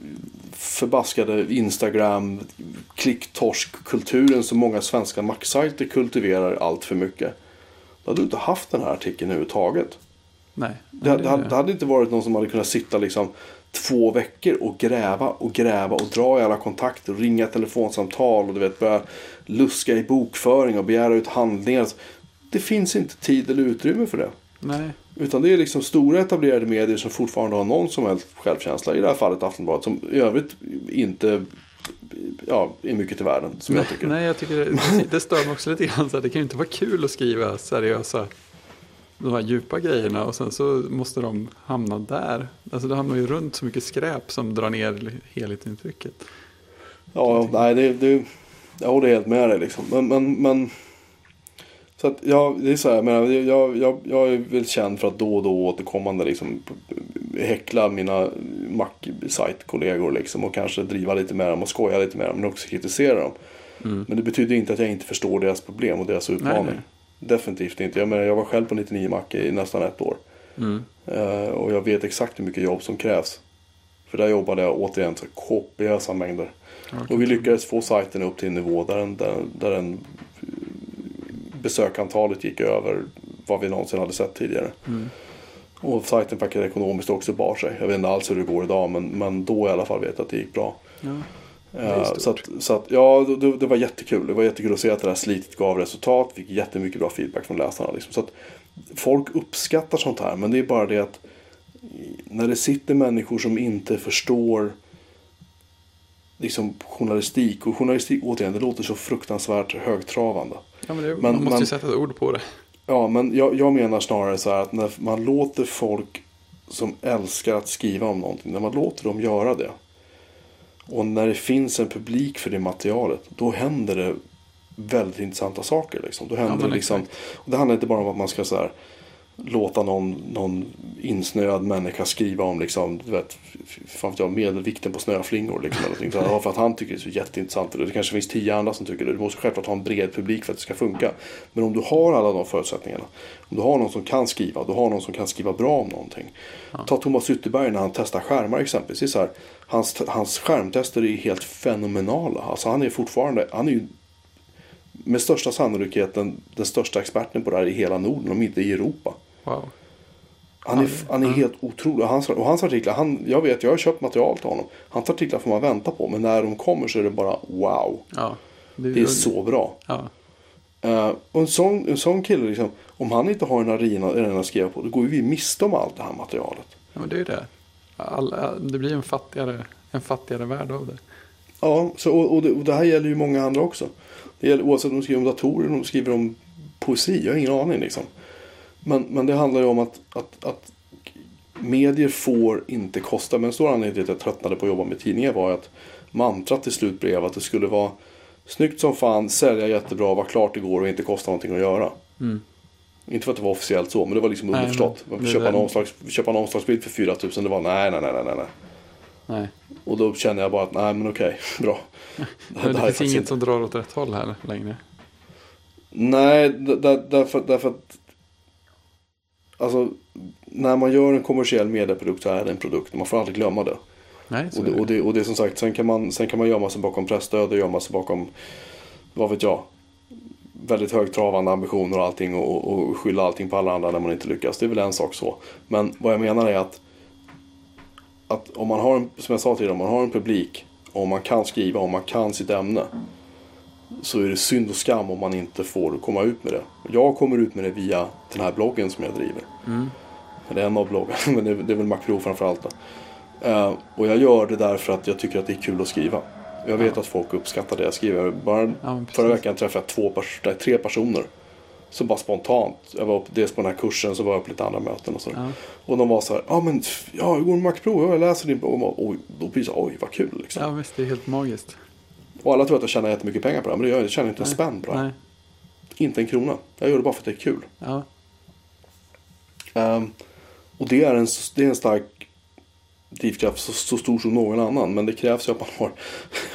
förbaskade Instagram klicktorsk-kulturen som många svenska Mac-sajter kultiverar allt för mycket. Då hade du inte haft den här artikeln överhuvudtaget. nej. Det, det, hade, det hade inte varit någon som hade kunnat sitta liksom två veckor och gräva och gräva och dra i alla kontakter och ringa telefonsamtal och du vet börja luska i bokföring och begära ut handlingar. Det finns inte tid eller utrymme för det. nej. Utan det är liksom stora etablerade medier som fortfarande har någon som helst självkänsla. I det här fallet Aftonbladet som i övrigt inte ja, är mycket till världen. Som nej, jag tycker. nej, jag tycker det, det stör mig också lite grann. Det kan ju inte vara kul att skriva seriösa, de här djupa grejerna och sen så måste de hamna där. Alltså det hamnar ju runt så mycket skräp som drar ner helhetsintrycket. Ja, nej, det, det, jag håller helt med dig liksom. Men, men, men så att, ja, det är så här, jag, menar, jag, jag, jag är väl känd för att då och då återkommande liksom häckla mina Mac-sajtkollegor liksom och kanske driva lite med dem och skoja lite med dem men också kritisera dem. Men det betyder inte att jag inte förstår deras problem och deras utmaning. nej. Definitivt inte. Jag menar, jag var själv på 99 Mac i nästan ett år. Mm. Eh, och jag vet exakt hur mycket jobb som krävs. För där jobbade jag återigen så kopiösa mängder. Och vi lyckades få sajten upp till en nivå där, den, där, där den besökantalet gick över vad vi någonsin hade sett tidigare. Mm. Och sajten faktiskt ekonomiskt också bar sig. Jag vet inte alls hur det går idag men, men då i alla fall vet jag att det gick bra. Ja. Stort. så att, så att, ja, det, det var jättekul. Det var jättekul att se att det här slitet gav resultat. Fick jättemycket bra feedback från läsarna. Liksom. Så att folk uppskattar sånt här. Men det är bara det att när det sitter människor som inte förstår liksom journalistik. Och journalistik, återigen, det låter så fruktansvärt högtravande. Ja, men det, Men- man måste ju sätta ett ord på det. Ja, men jag, jag menar snarare så här att när man låter folk som älskar att skriva om någonting, när man låter dem göra det. Och när det finns en publik för det materialet, då händer det väldigt intressanta saker. Liksom. Då händer men det liksom, och det handlar inte bara om att man ska så här, låta någon, någon insnöad människa skriva om liksom, du vet, fan jag, medelvikten på snöflingor. Liksom, eller. Så ja, för att han tycker det är så jätteintressant. Och det kanske finns tio andra som tycker det. Du måste självklart ha en bred publik för att det ska funka. Men om du har alla de förutsättningarna. Om du har någon som kan skriva. Du har någon som kan skriva bra om någonting. Ta Thomas Ytterberg när han testar skärmar exempelvis. Så här, hans, hans skärmtester är helt fenomenala. Alltså han är fortfarande, han är ju med största sannolikheten den största experten på det här i hela Norden, om inte i Europa. Wow. Han är, han är helt otrolig. Hans, och hans artiklar, han, jag vet, jag har köpt material till honom. Hans artiklar får man vänta på, men när de kommer så är det bara wow. Ja. Det är så bra. Ja. Eh, och en sån, en sån kille, liksom, om han inte har en arena, arena att skriva på, då går vi miste om allt det här materialet. ja, men det är det. Alla, det blir en fattigare, en fattigare värld av det. Ja, så, och, och, det, och det här gäller ju många andra också. Det gäller oavsett om de skriver om datorer om de skriver om poesi. Jag har ingen aning liksom. Men, men det handlar ju om att, att, att medier får inte kosta. Men en stor anledning till att jag tröttnade på att jobba med tidningar var att mantrat till slut blev att det skulle vara snyggt som fan, sälja jättebra, vara klart igår och inte kosta någonting att göra. Mm. Inte för att det var officiellt så, men det var liksom Nej, underförstått. men det- Köpa, en det- omslags, köpa en omslagsbild för 4 000, det var nej, nej, nej, nej, nej. Nej. Och då kände jag bara att nej, men okej, [LAUGHS] bra. Men [LAUGHS] det faktiskt finns inget som drar åt rätt håll här längre. Nej, därför, därför att Alltså när man gör en kommersiell medieprodukt så är det en produkt. Man får aldrig glömma det. Nej, Och det, och det, och det är som sagt, sen kan man, sen kan man gömma sig bakom pressstöd och gömma sig bakom, vad vet jag, väldigt högtravande ambitioner och allting och, och skylla allting på alla andra när man inte lyckas. Det är väl en sak så. Men vad jag menar är att, att om man har, en, som jag sa tidigare, om man har en publik och om man kan skriva, om man kan sitt ämne. Så är det synd och skam om man inte får komma ut med det. Jag kommer ut med det via den här bloggen som jag driver. Mm. Eller en av bloggarna, [LAUGHS] men det är, det är väl Macro framförallt. Eh, och jag gör det därför att jag tycker att det är kul att skriva. Jag vet att folk uppskattar det jag skriver. Bara Ja, förra veckan träffade jag två pers- tre personer. Som bara spontant. Jag var upp, dels på den här kursen så var jag på lite andra möten och så. Ja. Och de var så här, ja men ja, jag går en Mac-prov, jag läser din blogg. Och Oj, då blir det så, oj vad kul liksom. ja, visst det är helt magiskt. Och alla tror att jag tjänar jättemycket pengar på det men det gör jag Jag tjänar inte en Nej. spänn på det. Nej. Inte en krona. Jag gör det bara för att det är kul. Ja. Ehm, och det är, en, det är en stark drivkraft så, så stor som någon annan. Men det krävs ju att man, har,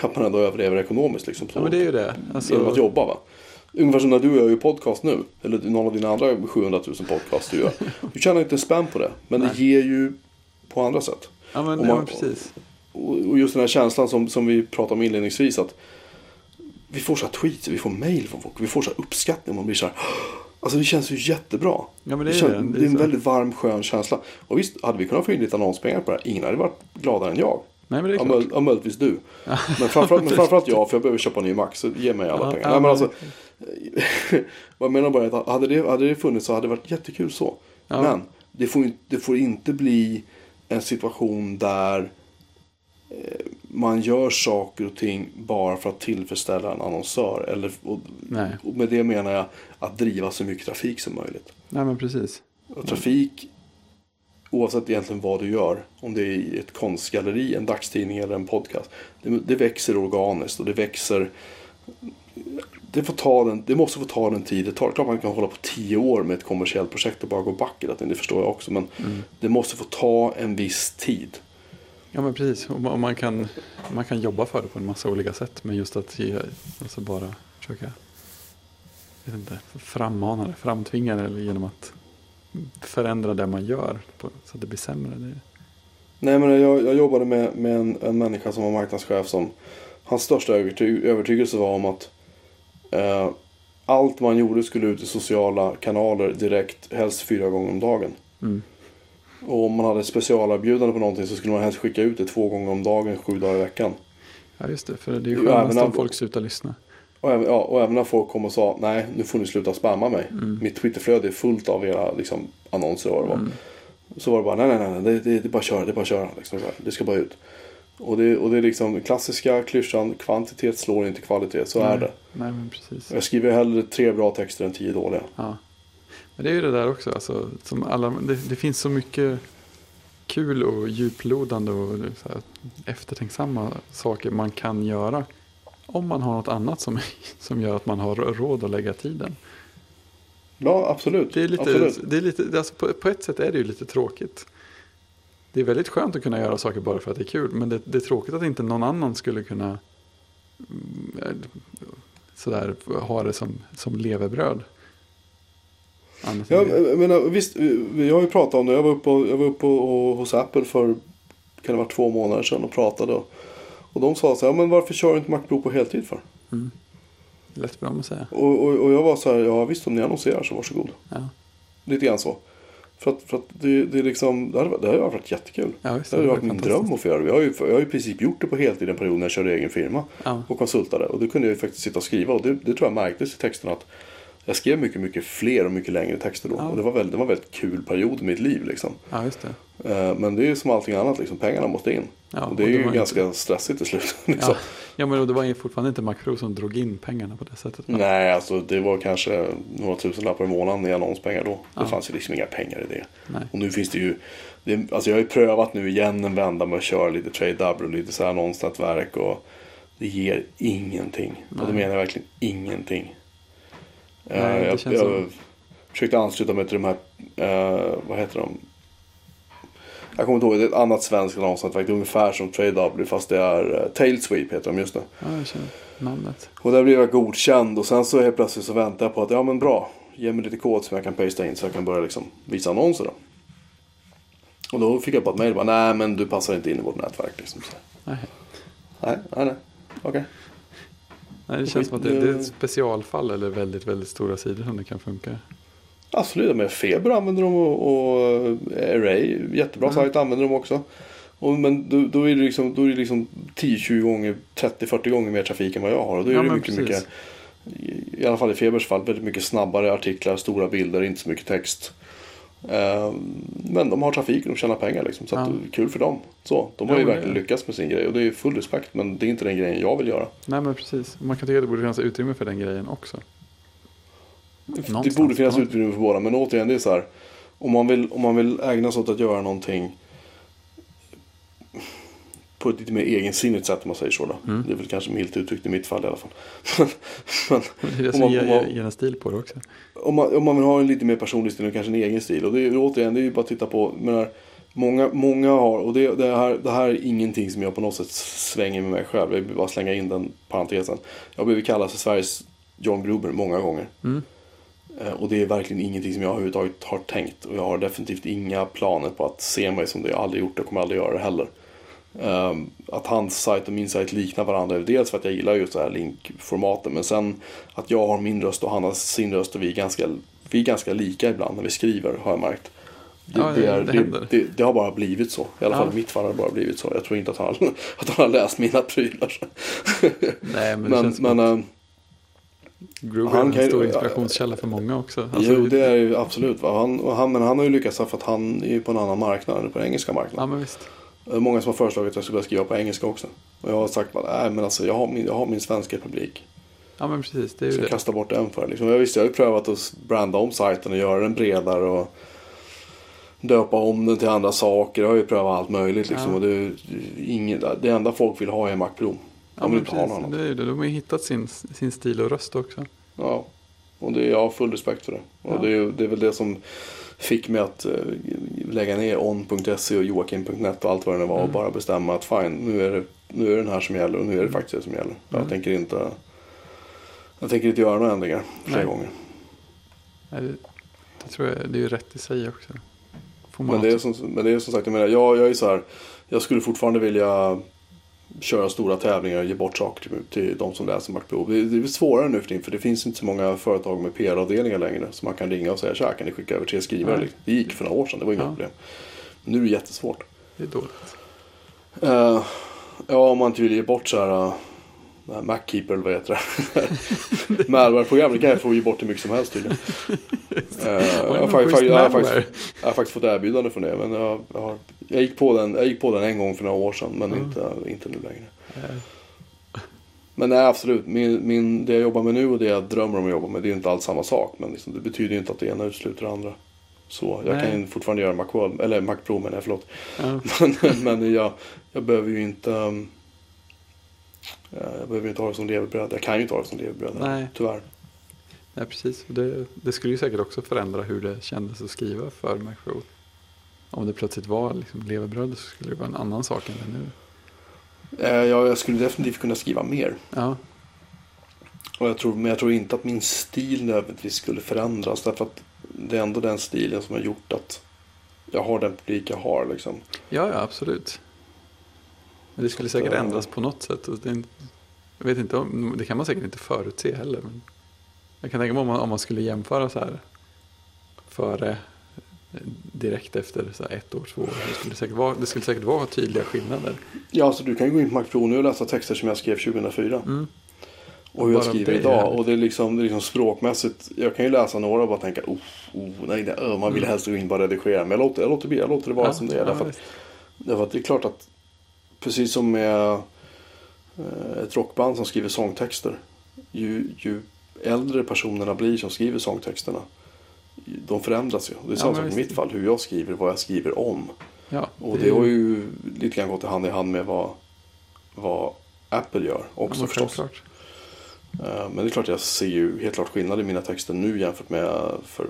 [LAUGHS] att man ändå överlever ekonomiskt. Liksom, ja, men det är ju det. Alltså, Genom att jobba va. Ungefär som när du gör ju podcast nu. Eller någon av dina andra 700 000 podcast du gör. [LAUGHS] Du tjänar inte en spänn på det. Men det Nej. ger ju på andra sätt. ja, men, om ja, man- men precis. Och just den här känslan som, som vi pratade om inledningsvis. att Vi får så här tweets, vi får mail från folk. Vi får så här uppskattning. Man blir så här. [GASPS] Alltså det känns ju jättebra. Ja, men det är känns, det. Det är det en väldigt varm skön känsla. Och visst, hade vi kunnat få in lite annonspengar på det här. Ingen hade varit gladare än jag. Nej, men det är Ja, möj- ja, möjligtvis du. Men framförallt, men [LAUGHS] framförallt jag, för jag behöver köpa en ny Mac. Så ge mig alla Ja, pengar. Nej, men alltså, [LAUGHS] vad jag menar bara är att hade det, hade det funnits så hade det varit jättekul så. Men det får, inte, det får inte bli en situation där man gör saker och ting bara för att tillfredsställa en annonsör. Eller, och, och med det menar jag att driva så mycket trafik som möjligt. Nej, men precis. Och trafik, oavsett egentligen vad du gör, om det är i ett konstgalleri, en dagstidning eller en podcast, det, det växer organiskt och det växer det, får ta den, det måste få ta den tid det tar. Klart man kan hålla på tio år med ett kommersiellt projekt och bara gå back i det, det förstår jag också. Men det måste få ta en viss tid. Ja, men precis. Och man, kan, man kan jobba för det på en massa olika sätt. Men just att ge, alltså bara försöka vet inte, frammana det, framtvinga det eller genom att förändra det man gör på, så att det blir sämre. Det, Nej men jag, jag jobbade med, med en, en människa som var marknadschef som hans största överty, övertygelse var om att eh, allt man gjorde skulle ut i sociala kanaler direkt, helst fyra gånger om dagen. mm. Och om man hade specialerbjudande på någonting så skulle man helst skicka ut det två gånger om dagen, sju dagar i veckan. Ja, just det. För det är ju skönast om folk slutar lyssna. Och även, ja, och även när folk kom och sa nej, nu får ni sluta spamma mig. Mm. Mitt Twitterflöde är fullt av era liksom, annonser och vad det var. Mm. Så var det bara, nej, nej, nej, det, det, det är bara att köra, det är bara att köra. Liksom, det ska bara ut. Och det, och det är liksom klassiska klyschan, kvantitet slår inte kvalitet, så är Nej. det. Nej, men precis. Jag skriver hellre tre bra texter än tio dåliga. Ja. Det är ju det där också. Alltså, som alla, det, det finns så mycket kul och djuplodande och så här, eftertänksamma saker man kan göra. Om man har något annat som, [LAUGHS] som gör att man har råd att lägga tiden. Ja, absolut. Det är lite, absolut. det är lite alltså på, på ett sätt är det ju lite tråkigt. Det är väldigt skönt att kunna göra saker bara för att det är kul. Men det, det är tråkigt att inte någon annan skulle kunna mm, eh, sådär, ha det som, som levebröd. Annat än Ja, det. jag menar, visst, vi har ju pratat om det. Jag var uppe, och, jag var uppe och, hos Apple för kan det vara två månader sedan och pratade. Och, och de sa så här, "Ja, men varför kör du inte Macpro på heltid för? Mm. Lätt för dem att säga. Och, och, och jag var så här, ja visst om ni annonserar så varsågod. Ja, Lite grann så. För att, för att det, det är liksom, det hade, det hade varit jättekul. ja visst. Det hade var varit min dröm att få göra det. Jag har, ju, jag har ju i princip gjort det på heltid en period när jag körde egen firma. Ja, Och konsultade. Och då kunde jag ju faktiskt sitta och skriva. Och det, det tror jag märktes i texterna att jag skrev mycket, mycket fler och mycket längre texter då. Ja. Och det var, väldigt, det var en väldigt kul period i mitt liv liksom. ja, just det. Eh, Men det är ju som allting annat, liksom, pengarna måste in. Ja, och det är och ju det var ganska stressigt till slut. [LAUGHS] liksom. Ja, ja, men det var ju fortfarande inte Macro som drog in pengarna på det sättet. va? Nej, alltså det var kanske några tusenlappar i månaden i annonspengar då. Det Ja. fanns ju liksom inga pengar i det. Nej. Och nu finns det ju, det, alltså jag har ju prövat nu igen en vända med att köra lite trade och lite så här annonsnätverk och det ger ingenting. Och det Nej. menar jag verkligen ingenting. Nej, Eh, det jag, jag som- försökte ansluta mig till de här, eh, vad heter de? Jag kommer inte ihåg, det är ett annat svenskt annonsnätverk. Det är ungefär som Trade W fast det är uh, Tailsweep heter de just nu. Ja, jag känner namnet. Och där blev jag godkänd och sen så helt plötsligt så väntar jag på att ja men bra. Ge mig lite kod som jag kan pasta in så jag kan börja liksom visa annonser då. Och då fick jag bara ett mejl nej men du passar inte in i vårt nätverk liksom. Så, Nej. nej, nej, nej. Okej. Nej, det känns som att det, det är ett specialfall eller väldigt, väldigt stora sidor som det kan funka. Absolut, men Feber använder de och, och eh, Array, jättebra Mm. sajt använder de också. Och, men då, då är det liksom, då är det liksom 10-20 gånger, 30-40 gånger mer trafik än vad jag har. Och då är Ja, det mycket, precis. mycket, i- i alla fall i Febers fall, väldigt mycket snabbare artiklar, stora bilder, inte så mycket text. Ehm, Men de har trafik och de tjänar pengar liksom. Så Ja. det är kul för dem. Så, de Ja, har ju men det- verkligen lyckats med sin grej. Och det är full respekt. Men det är inte den grejen jag vill göra. Nej men precis. Man kan tycka att det borde finnas utrymme för den grejen också. Det Någonstans. borde finnas Ja. utrymme för båda. Men återigen, det är så här. Om man vill, om man vill ägna sig åt att göra någonting på ett lite mer egensinnigt sätt om man säger så. Då. Mm. Det är väl kanske milt uttryckt i mitt fall i alla fall. [LAUGHS] men, Det är Om man- ger, om man- ger en stil på det också. om, man, om man vill ha en lite mer personlig stil och kanske en egen stil. Och det är återigen, det är ju bara att titta på. Menar, många, många har, och det, det, här, det här är ingenting som jag på något sätt svänger med mig själv. Jag vill bara slänga in den parentesen. Jag har blivit kallad för Sveriges John Gruber många gånger. Mm. Eh, Och det är verkligen ingenting som jag överhuvudtaget har tänkt. Och jag har definitivt inga planer på att se mig som det. Jag har aldrig gjort det och kommer aldrig göra det heller. Ehm, att hans sajt och min sajt liknar varandra. Dels för att jag gillar just det här linkformatet. Men sen att jag har min röst och han har sin röst. Och vi är ganska, vi är ganska lika ibland när vi skriver har jag märkt. Det, Ja, det, är, det det, det, har bara blivit så. I alla Ja. fall mitt fall har det bara blivit så. Jag tror inte att han, [LAUGHS] att han har läst mina prylar. Nej men men men att ehm, Gruber han är en stor inspirationskälla för många också. Alltså, jo, det är ju absolut. Va? Han, han, men han har ju lyckats för att han är på en annan marknad, på den engelska Ja marknaden. men visst. Det är Många som har föreslagit att jag skulle börja skriva på engelska också. Och jag har sagt bara, nej men alltså jag har min, jag har min svenska publik. Ja men precis, det är Så ju jag det. kastar bort den för det. Liksom. Jag visste, jag har ju prövat att branda om sajten och göra den bredare och döpa om den till andra saker. Jag har ju prövat allt möjligt liksom. Ja. Och det, är inget, det enda folk vill ha är Mac. Ja, De vill men inte ha. Det är ju det. De har ju hittat sin, sin stil och röst också. Ja, och det, jag har full respekt för det. Och Ja. det, är- det är väl det som fick mig att eh, lägga ner on.se och joakim.net och allt vad det nu var och Mm. bara bestämma att fine, nu är, det, nu är det den här som gäller och nu är det faktiskt det som gäller. Jag Mm. tänker inte jag tänker inte göra några ändringar fler Nej. gånger. Nej, det, det tror jag, det är ju rätt i sig också. Men det, är som, men det är som sagt, jag menar, jag, jag är så här, jag skulle fortfarande vilja köra stora tävlingar och ge bort saker till, till de som läser Macprov. Det, det är svårare nu för tiden för det finns inte så många företag med PR-avdelningar längre som man kan ringa och säga tja kan ni skicka över tre skrivare? Nej. Det gick för några år sedan, det var inga Ja. problem. Men nu är det jättesvårt. Det är dåligt. Eh, ja, om man inte vill ge bort så här uh, Mackeeper eller vad heter [LAUGHS] det? Malware-program, det kan jag få ge bort hur mycket som helst tydligen. [LAUGHS] Eh, jag, har men fa- schysst fa- jag, har faktiskt, jag har faktiskt fått erbjudande från det. Men jag, jag, har, jag, gick på den, jag gick på den en gång för några år sedan, men Mm. inte, inte nu längre. Men nej, absolut. Min, min, det jag jobbar med nu och det jag drömmer om att jobba med, det är inte alls samma sak. Men liksom, det betyder inte att det ena utesluter det andra. Så jag Nej. kan fortfarande göra Macworld, eller Mac Pro menar jag, förlåt. Ja, [LAUGHS] Men, men jag, jag behöver ju inte um, jag behöver ju inte ha det som levebröd. Jag kan ju inte ha det som levebröd. Nej. Tyvärr. nej, precis. Det, det skulle ju säkert också förändra hur det kändes att skriva för Macro. Om det plötsligt var liksom levebröd så skulle det vara en annan sak än det nu. Eh, jag, jag skulle definitivt kunna skriva mer. Ja, Och jag tror, men jag tror inte att min stil nödvändigtvis skulle förändras. Därför att det är ändå den stilen som har gjort att jag har den publik jag har. Liksom. ja, ja absolut. Men det skulle säkert Ja. ändras på något sätt. Det, jag vet inte, om, det kan man säkert inte förutse heller. Men jag kan tänka mig om man, om man skulle jämföra så här före, eh, direkt efter så ett år, två år. Det skulle, säkert vara, det skulle säkert vara tydliga skillnader. Ja, så du kan gå in på nu och läsa texter som jag skrev 2004. Mm. Och hur jag skriver det idag. Och det är, liksom, det är liksom språkmässigt. Jag kan ju läsa några och bara tänka oh, oh nej, nej, man vill Mm. helst gå in och bara redigera. Men jag låter, jag låter, jag låter det vara som det är. ja, därför, att, därför att det är klart att precis som med eh, ett rockband som skriver sångtexter. Ju, ju äldre personerna blir som skriver sångtexterna. De förändras ju. Det är Ja, samma men sak i mitt fall. Hur jag skriver, vad jag skriver om. ja, Och är det har ju lite grann gått hand i hand med vad, vad Apple gör ja, också men förstås. självklart. Eh, Men det är klart jag ser ju helt klart skillnad i mina texter nu jämfört med för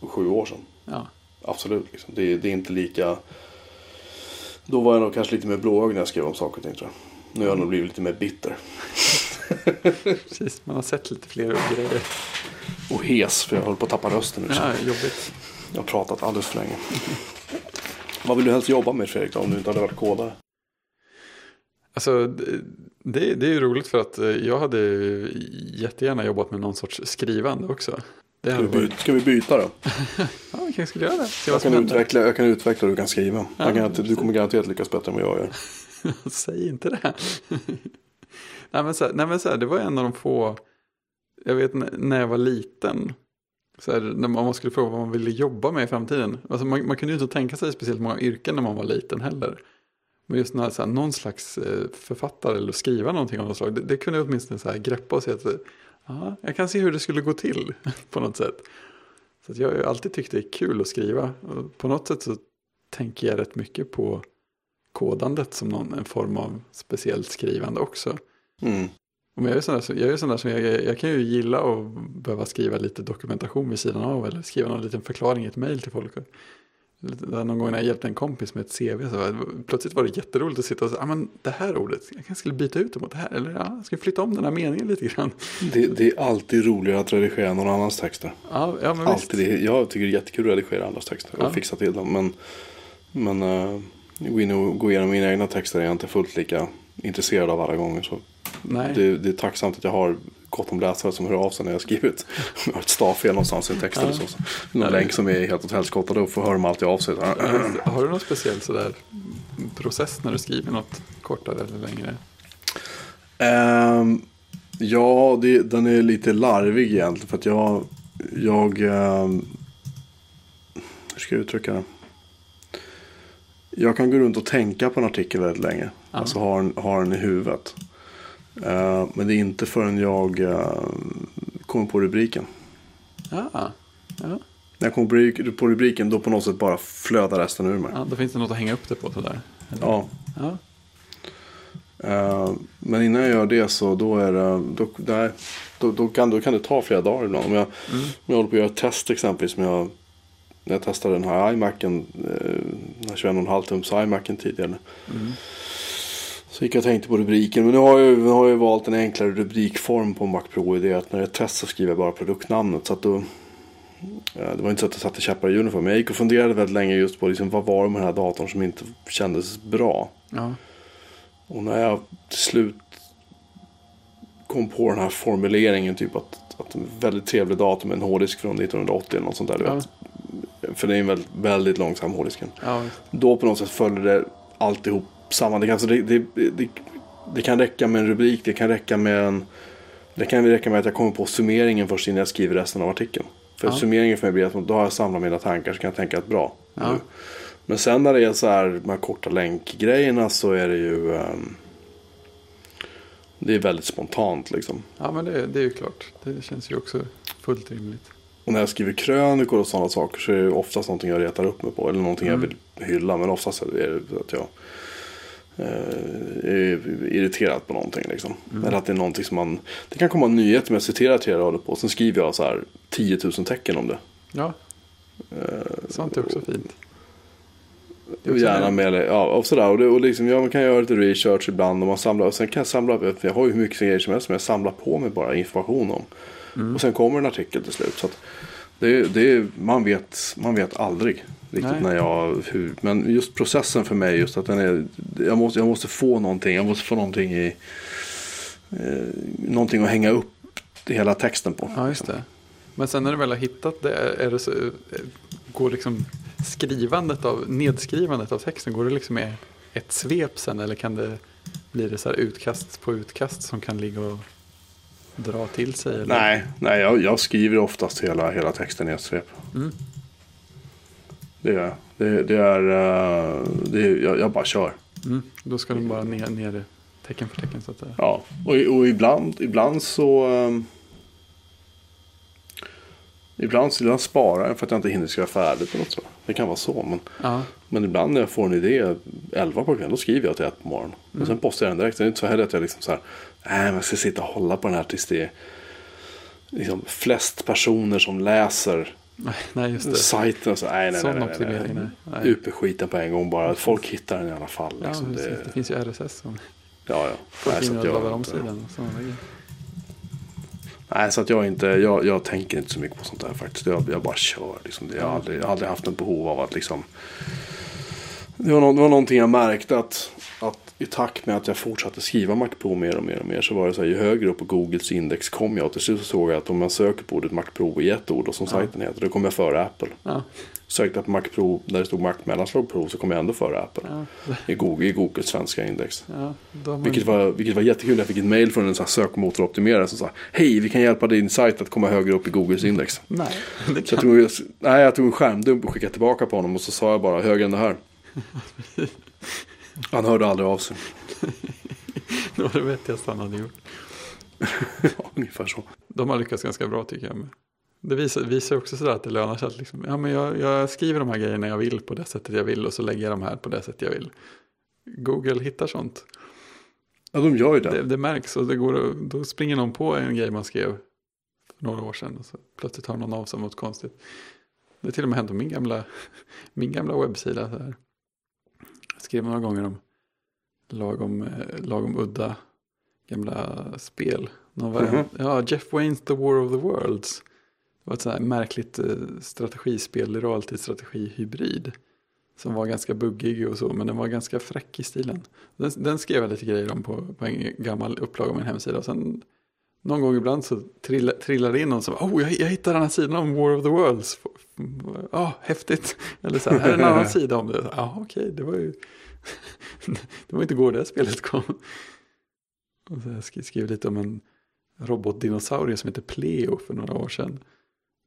sju år sedan. Ja. Absolut. Liksom. Det, det är inte lika... Då var jag nog kanske lite mer blåögd när jag skrev om saker och ting tror jag. Nu har jag nog blivit lite mer bitter. [LAUGHS] Precis, man har sett lite fler grejer. Och hes för jag håller på att tappa rösten nu. Ja, jobbigt. Jag har pratat alldeles för länge. Vad vill du helst jobba med Fredrik då, om du inte hade varit kodare? Alltså, det- det, är ju roligt för att eh, jag hade jättegärna jobbat med någon sorts skrivande också. Det Ska vi, byta, ska vi byta då? [LAUGHS] Ja, vi kanske skulle göra det. Jag kan, utveckla, jag kan utveckla och du kan skriva. Ja, kan, du kommer garanterat lyckas bättre än vad jag gör. [LAUGHS] Säg inte det. [LAUGHS] nej, men så här, nej men så här, det var en av de få, jag vet när jag var liten, så här, när man skulle fråga vad man ville jobba med i framtiden. Alltså man, man kunde ju inte tänka sig speciellt många yrken när man var liten heller. Men just när, så här, någon slags eh, författare eller skriva någonting av något slag, det, det kunde jag åtminstone så här, greppa och se att ja, jag kan se hur det skulle gå till [LAUGHS] på något sätt. Så jag har ju alltid tyckt det är kul att skriva. Och på något sätt så tänker jag rätt mycket på kodandet som någon, en form av speciellt skrivande också. Mm. Men jag är sån där, jag, är sån där som jag, jag kan ju gilla att behöva skriva lite dokumentation vid sidan av eller skriva någon liten förklaring i ett mejl till folk. Någon gång när jag hjälpte en kompis med ett CV så var, plötsligt var det jätteroligt att sitta och säga, ah, men det här ordet, jag kanske skulle byta ut det mot det här. Eller ja, jag ska flytta om den här meningen lite grann. Det, det är alltid roligare att redigera någon annans texter. Ja, ja men visst. Alltid. Det, jag tycker det är jättekul att redigera andras texter och Ja. fixa till dem. Men, men uh, gå in och gå igenom mina egna texter är jag inte fullt lika intresserad av alla gånger. Så Nej. det, det är tacksamt att jag har gott om läsare som hör av sig när jag skrivit jag [LAUGHS] har ett stavfel någonstans i en text eller så. Någon länk som är helt åt helskotta då får hör de alltid av sig. Har du någon speciell sådär process när du skriver något kortare eller längre? Ehm, ja, det, den är lite larvig egentligen. För att jag... jag ehm, hur ska jag uttrycka det? Jag kan gå runt och tänka på en artikel väldigt länge. Ja. Alltså den, har den i huvudet. Ehm, men det är inte förrän jag ehm, kommer på rubriken. Ja, ja. När jag kommer på rubrik- på rubriken då på något sätt bara flödar resten ur mig. ja, då finns det något att hänga upp det på sådär. Eller? Ja. ja. Eh, men innan jag gör det så då är det, då, nej, då, då, kan, då kan det ta flera dagar ibland. Om jag, Mm. om jag håller på att göra ett test exempelvis. Jag, när jag testade den här iMacen, eh, den här 21,5 tums iMacen tidigare. Mm. Så gick jag och tänkte på rubriken. Men nu har jag, nu har jag valt en enklare rubrikform på Mac Pro. I det att när det är ett test så skriver jag bara produktnamnet. Så att då, det var inte så att jag satte käppar i hjulen för mig. Jag gick och funderade väldigt länge just på liksom, vad var det med den här datorn som inte kändes bra. Ja. Och när jag till slut kom på den här formuleringen, typ att, att en väldigt trevlig dator med en hårddisk från 1980 eller något sånt där. Du Ja. vet. För det är en väldigt, väldigt långsam hårddisken. Ja. Då på något sätt följde det alltihop samman. Det kan, alltså det, det, det, det kan räcka med en rubrik, det kan räcka med en... Det kan räcka med att jag kommer på summeringen först innan jag skriver resten av artikeln. För Ja. summeringen för mig blir att då har jag samlat mina tankar så kan jag tänka att bra. Ja. Nu. Men sen när det är så här de här korta länkgrejerna så är det ju... ehm, det är väldigt spontant liksom. ja, men det, det är ju klart. Det känns ju också fullt rimligt. Och när jag skriver krönikor och sådana saker så är det oftast någonting jag retar upp mig på. Eller någonting Mm. jag vill hylla. Men oftast är det att jag är irriterad på någonting. Liksom. Mm. Eller att det är någonting som man... Det kan komma en nyhet som jag citerar tre rader på. Sen skriver jag så här 10 000 tecken om det. Ja, Eh, sånt är också fint. Det också gärna med det. Ja, och sådär. Och, det, och liksom, ja, man kan göra lite research ibland. Och man samlar, och sen kan jag samla, för jag har ju hur mycket grejer som helst som jag samlar på mig bara information om. Mm. Och sen kommer en artikel till slut. Så det, det, man, vet, man vet aldrig riktigt Nej. när jag, hur, men just processen för mig, just att den är, jag måste, jag måste få någonting, jag måste få någonting i, eh, någonting att hänga upp hela texten på. Ja, just det. Men sen när du väl har hittat det, är det så, eh, går liksom skrivandet av, nedskrivandet av texten, går det liksom med ett svep sen eller kan det bli det så här utkast på utkast som kan ligga och dra till sig? Eller? Nej, nej jag, jag skriver oftast hela, hela texten i ett svep. Mm. Det är, det, det är, eh, det är jag, jag bara kör. Mm. Då ska den bara ner, ner tecken för tecken så att säga. Ja, och, och ibland, ibland så... Um, ibland så ibland sparar jag för att jag inte hinner skriva färdigt på något så. Det kan vara så. Men, Ja, men ibland när jag får en idé 11 på kvällen, då skriver jag till ett på morgonen. Och sen postar jag den direkt. Det är inte så heller att jag liksom så här, nej men jag ska sitta och hålla på den här tills det är liksom flest personer som läser nej, just det. sajten. Och så, nej, nej, Sån nej, optimering, nej, nej. Nej. Ut med skiten på en gång bara. Folk hittar den i alla fall. Ja, Liksom. precis. det, det finns ju RSS som ja, ja. folk Nej, så att jag- om sidan. Nej, så att jag inte, jag, jag tänker inte så mycket på sånt där faktiskt. Jag, jag bara kör liksom. Jag har aldrig, jag har aldrig haft ett behov av att liksom. Det var, nå- det var någonting jag märkte att, att i takt med att jag fortsatte skriva Mac Pro mer och mer och mer så var det så här, ju högre upp på Googles index kom jag och till slut så såg jag att om man söker på ordet Mac Pro i ett ord och som sajten heter, då kommer jag före Apple. Ja. Sökte jag på Mac Pro där det stod Mac mellanslag Pro så kom jag ändå före Apple. Ja. I, Google, I Googles svenska index. Ja, man... Vilket var, vilket var jättekul. Jag fick ett mail från en här sökmotoroptimerare som sa Hej, vi kan hjälpa din sajt att komma högre upp i Googles index. Nej, det [LAUGHS] Så jag kan... tog, nej, jag tog en skärmdump och skickade tillbaka på honom och så sa jag bara högre än det här. [LAUGHS] Han hörde aldrig av sig. [LAUGHS] det var det vettigaste han hade gjort. [LAUGHS] ja, ungefär så. De har lyckats ganska bra tycker jag. Det visar, visar också sådär att det lönar sig att liksom, ja, men jag, jag skriver de här grejerna jag vill på det sättet jag vill och så lägger jag de här på det sättet jag vill. Google hittar sånt. Ja, de gör ju det. Det, det märks och det går, då springer någon på en grej man skrev för några år sedan och så plötsligt hör någon av sig om något konstigt. Det har till och med hänt på min gamla, [LAUGHS] min gamla webbsida. Så här. Skrev några gånger om lagom, eh, lagom udda gamla spel. Någon variant, Ja, Jeff Waynes The War of the Worlds. Det var ett sånt här märkligt eh, strategispel, realtidsstrategi-hybrid. Som var ganska buggig och så, men den var ganska fräck i stilen. Den, den skrev jag lite grejer om på, på en gammal upplaga av min hemsida. Och sen någon gång ibland så trill, trillar det in någon som oh, jag, jag hittade den här sidan om War of the Worlds. Ja, oh, häftigt. Eller så här, här är en annan [LAUGHS] sida om det. Ja, okej, det var ju det var inte igår det spelet kom. Och så jag skrev lite om en robotdinosaurie som heter Pleo för några år sedan.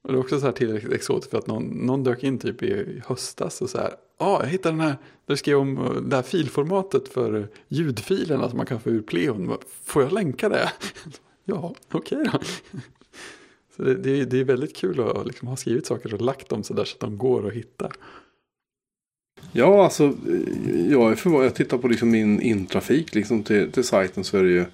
Och det är också så här tillräckligt exotiskt för att någon, någon dök in typ i, höstas och så här. Ja, jag hittade den här. Där skrev om eh, det här filformatet för ljudfilerna som man kan få ur Pleon. Får jag länka det? [LAUGHS] ja, okej då. [LAUGHS] Så det, det, är- det är väldigt kul att liksom ha skrivit saker och lagt dem så där så att de går att hitta. Ja, alltså jag är förvånad. Jag tittar på liksom min intrafik liksom till, till sajten så är det ju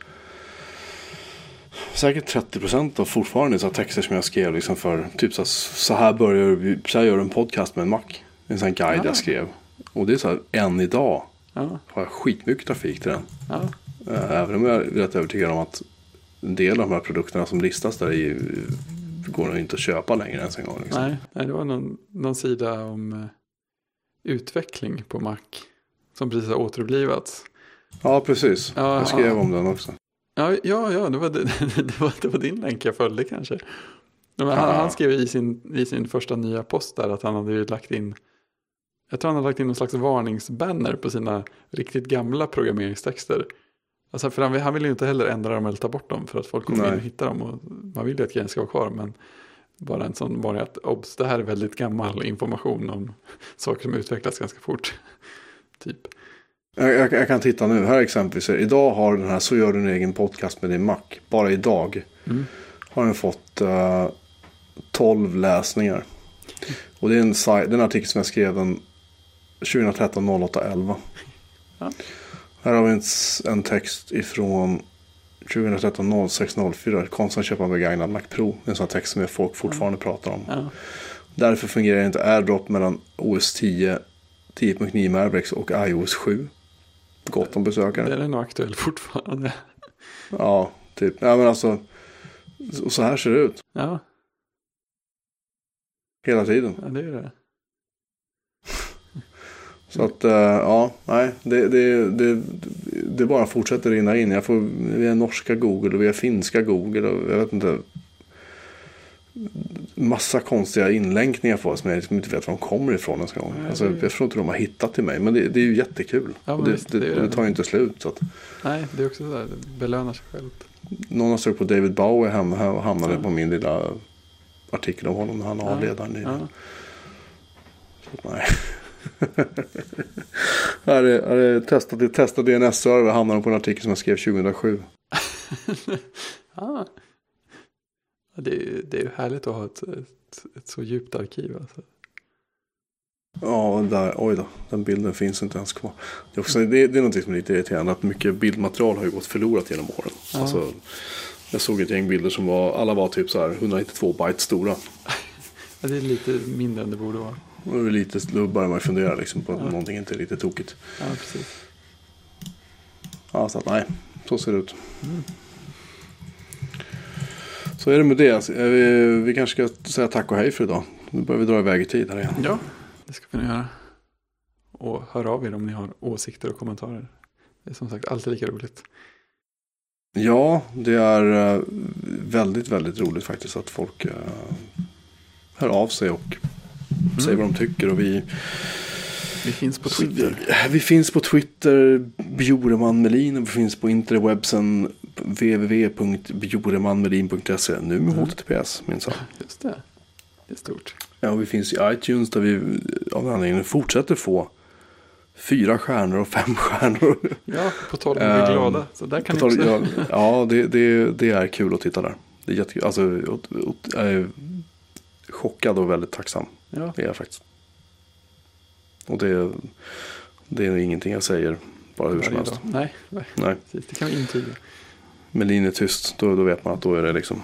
säkert 30 procent av fortfarande så texter som jag skrev liksom för typ så här, så här börjar så här gör en podcast med en Mac. En sån guide Ja. jag skrev. Och det är så här, än idag Ja, har jag skitmycket trafik till den. ja, Eh, Även om jag är rätt övertygad om att en del av de här produkterna som listas där i går nog inte att köpa längre ens en gång. Liksom. nej, nej, det var någon, någon sida om eh, utveckling på Mac. Som precis har återupplivats. Ja, precis. Ja, jag skrev ja. om den också. Ja, ja, ja det, var, det, [LAUGHS] det, var, det var din länk jag följde kanske. Men han, Ja. han skrev i sin, i sin första nya post där att han hade ju lagt in jag tror han hade lagt in någon slags varningsbanner på sina riktigt gamla programmeringstexter. Alltså för han, han vill ju inte heller ändra dem eller ta bort dem för att folk kommer Nej. in och hittar dem. Och man vill ju att grejen ska vara kvar men bara en sån varning att obs, det här är väldigt gammal information om saker som utvecklas ganska fort. [LAUGHS] typ. Jag, jag, jag kan titta nu. Här exempelvis. Idag har den här Så gör du en egen podcast med din Mac. Bara idag Mm. har den fått uh, 12 läsningar. Och det är en, saj- det är en artikel som jag skrev den 2013 08 11. Ja. Här har vi en text ifrån 2013 06 04. Konstigt köpa en begagnad Mac Pro. En sån här text som folk fortfarande pratar om. Ja. Därför fungerar inte AirDrop mellan OS 10, 10.9 Mavericks och iOS 7. Gott om besökare. Den är nog aktuell fortfarande. Ja, typ. Ja, men alltså. Så så här ser det ut. Ja, Hela tiden. ja det är det. Så att, eh, ja, nej. Det, det, det, det bara fortsätter rinna in. Jag får via norska Google och via finska Google och jag vet inte. Massa konstiga inlänkningar på som jag liksom inte vet var de kommer ifrån ens en gång. Nej, Alltså, jag tror inte de har hittat till mig. Men det, det är ju jättekul. Ja, det, visst, det, det tar ju inte slut. Så att, Nej, det är också så där, det belönar sig självt. någon har sökt på David Bowie och hamnade Ja. på min lilla artikel om honom när han avled här nyligen. Ja. Nej. [LAUGHS] [LAUGHS] här är, här är testa, testa DNS-server hamnar på en artikel som jag skrev 2007. Ah. [LAUGHS] Det, är, det är ju härligt att ha ett, ett, ett så djupt arkiv. Alltså. Ja, där, oj då. Den bilden finns inte ens kvar. Det är, också, det, det är något som är lite irriterande. Att mycket bildmaterial har ju gått förlorat genom åren. Ja. Alltså, jag såg ett gäng bilder som var, alla var typ så här 192 byte stora. [LAUGHS] Ja, det är lite mindre än det borde vara. Det är lite, då börjar man fundera liksom på att Ja. någonting inte är riktigt tokigt. Ja, precis. Ja, så att nej, så ser det ut. Mm. Så är det med det. Vi, vi kanske ska säga tack och hej för idag. Nu börjar vi dra iväg i tid här igen. Ja, det ska vi nog göra. Och hör av er om ni har åsikter och kommentarer. Det är som sagt alltid lika roligt. Ja, det är eh, väldigt, väldigt roligt faktiskt att folk eh, hör av sig och säger vad de tycker. Och vi, Vi finns på Twitter. Vi, vi finns på Twitter, Bjoreman Melin. Och vi finns på interwebsen www.bjoremanmelin.se. Nu med HTTPS minsann. Just det. Det är stort. Ja, och vi finns i iTunes där vi av den anledningen fortsätter få fyra stjärnor och fem [LAUGHS] stjärnor. Ja, på tal om att bli Ehm, glada. Så där kan tal- ja, ja det, det, det är kul att titta där. Det är jättekul. Alltså, ot- ot- jag är chockad och väldigt tacksam. Ja, Det är jag faktiskt. Och det, det är ingenting jag säger bara hur som helst. Nej, nej, Nej, precis. Det kan vi intyga. Melin är tyst, då, då vet man att då är det liksom.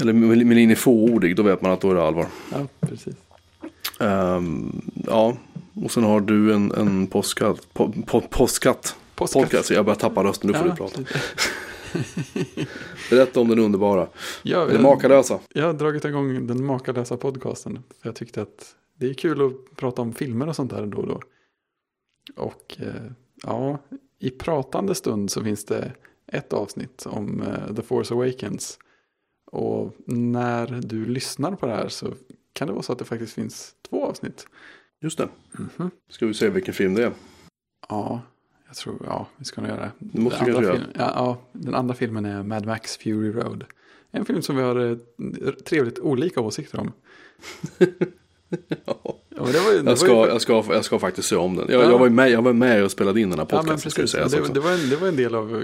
Eller Mel- Melin är fåordig, då vet man att då är det allvar. Ja, precis. Ehm, ja, och sen har du en, en påskatt. Po, po, påskatt. Podcast. Jag börjar tappa rösten, nu får Ja, du prata. [LAUGHS] Berätta om den underbara. Ja, jag, makalösa. jag har dragit igång den makalösa podcasten. För jag tyckte att det är kul att prata om filmer och sånt där då och då. Och eh, ja, i pratande stund så finns det ett avsnitt om eh, The Force Awakens. Och när du lyssnar på det här så kan det vara så att det faktiskt finns två avsnitt. Just det. Ska vi se vilken film det är. Ja, jag tror, ja, vi ska nog göra det. Det måste Den vi andra kanske film- ja, ja, den andra filmen är Mad Max Fury Road. En film som vi har eh, trevligt olika åsikter om. [LAUGHS] Ja, var, ju- Jag ska, ju- jag, ska, jag ska faktiskt se om den. Jag, Ja. jag, var, med, jag var med och spelade in den här Ja, podcasten. det precis. Det, det, var en, det var en del av eh,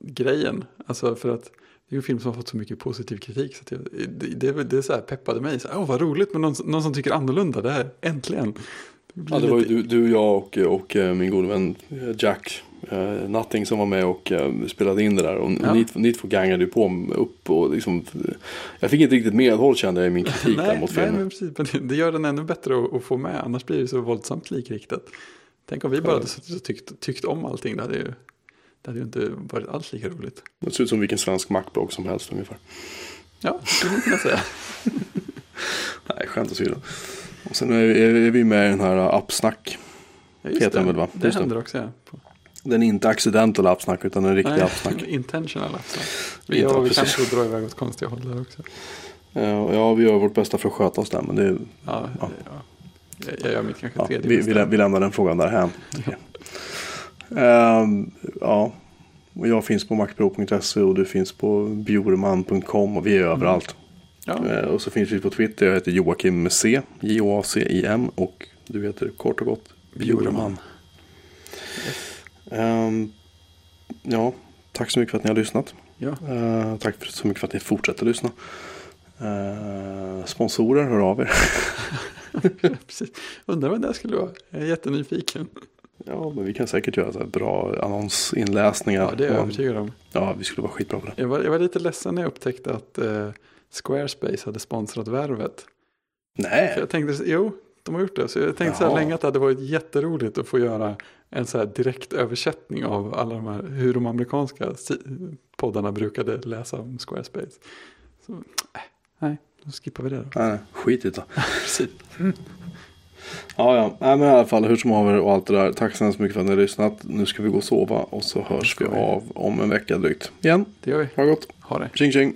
grejen. Alltså för att det är en film som har fått så mycket positiv kritik. Så det, det, det så här peppade mig. Så Åh, vad roligt med någon, någon som tycker annorlunda. Det här, äntligen. Ja, det var ju du, du jag och, och eh, min gode vän eh, Jack uh, Nutting som var med och eh, spelade in det där. Och Ja. ni, ni två gangade ju på upp och liksom, jag fick inte riktigt medhåll kände jag i min kritik där nej, mot nej, filmen. men precis. Men det, gör den ännu bättre att, att få med. Annars blir det så våldsamt likriktat. Tänk om vi bara hade suttit och tyckt, tyckt om allting. Det hade, ju, det hade ju inte varit alls lika roligt. Det ser ut som vilken svensk mackblogg som helst ungefär. Ja, det skulle man kunna säga. [LAUGHS] Nej, skämt åsido. Och sen är, är vi med i den här uh, Appsnack. Ja, just Heter den det. väl, va? Det det. händer också, ja. Den är inte accidental Appsnack utan en riktig Nej, Appsnack. [LAUGHS] intentional alltså. Vi, Ja, ja, vi kanske drar iväg åt konstiga håll där också. Eh, Ja, vi gör vårt bästa för att sköta oss där. Men det, Ja, Ja. ja. Jag, jag gör mitt kanske ja, tredje vi, vi, lä- vi lämnar den frågan där hem. Ehm, ja, och jag finns på macpro.se och du finns på bjurman.com och vi är överallt. Ja, Eh, och så finns vi på Twitter. Jag heter Joakim med C. J-O-A-C-I-M. Och du heter kort och gott Bjurman. Ehm, ja, tack så mycket för att ni har lyssnat. ja. Eh, tack så mycket för att ni fortsätter lyssna. Eh, sponsorer, hör av er. [LAUGHS] precis. Undrar vad det skulle vara. Jag är jättenyfiken. ja, men vi kan säkert göra så bra annonsinläsningar. Ja, det är jag övertygad om. Ja, vi skulle vara skitbra på det. Jag var, jag var lite ledsen när jag upptäckte att eh, Squarespace hade sponsrat värvet. För Nej, jag tänkte, jo, de har gjort det. Så jag tänkte så här Jaha. länge att det hade varit jätteroligt att få göra en så här direkt översättning av alla de här, hur de amerikanska poddarna brukade läsa om Squarespace. Så, äh, nej, då skippar vi det då. nej, skit i det. Precis. Ja, ja. Nej, men i alla fall hur som haver och allt det där. Tack så hemskt mycket för att ni har lyssnat. Nu ska vi gå och sova och så hörs vi. av om en vecka drygt. Igen, Det gör vi. ha det gott. Ha det. Tjing tjing.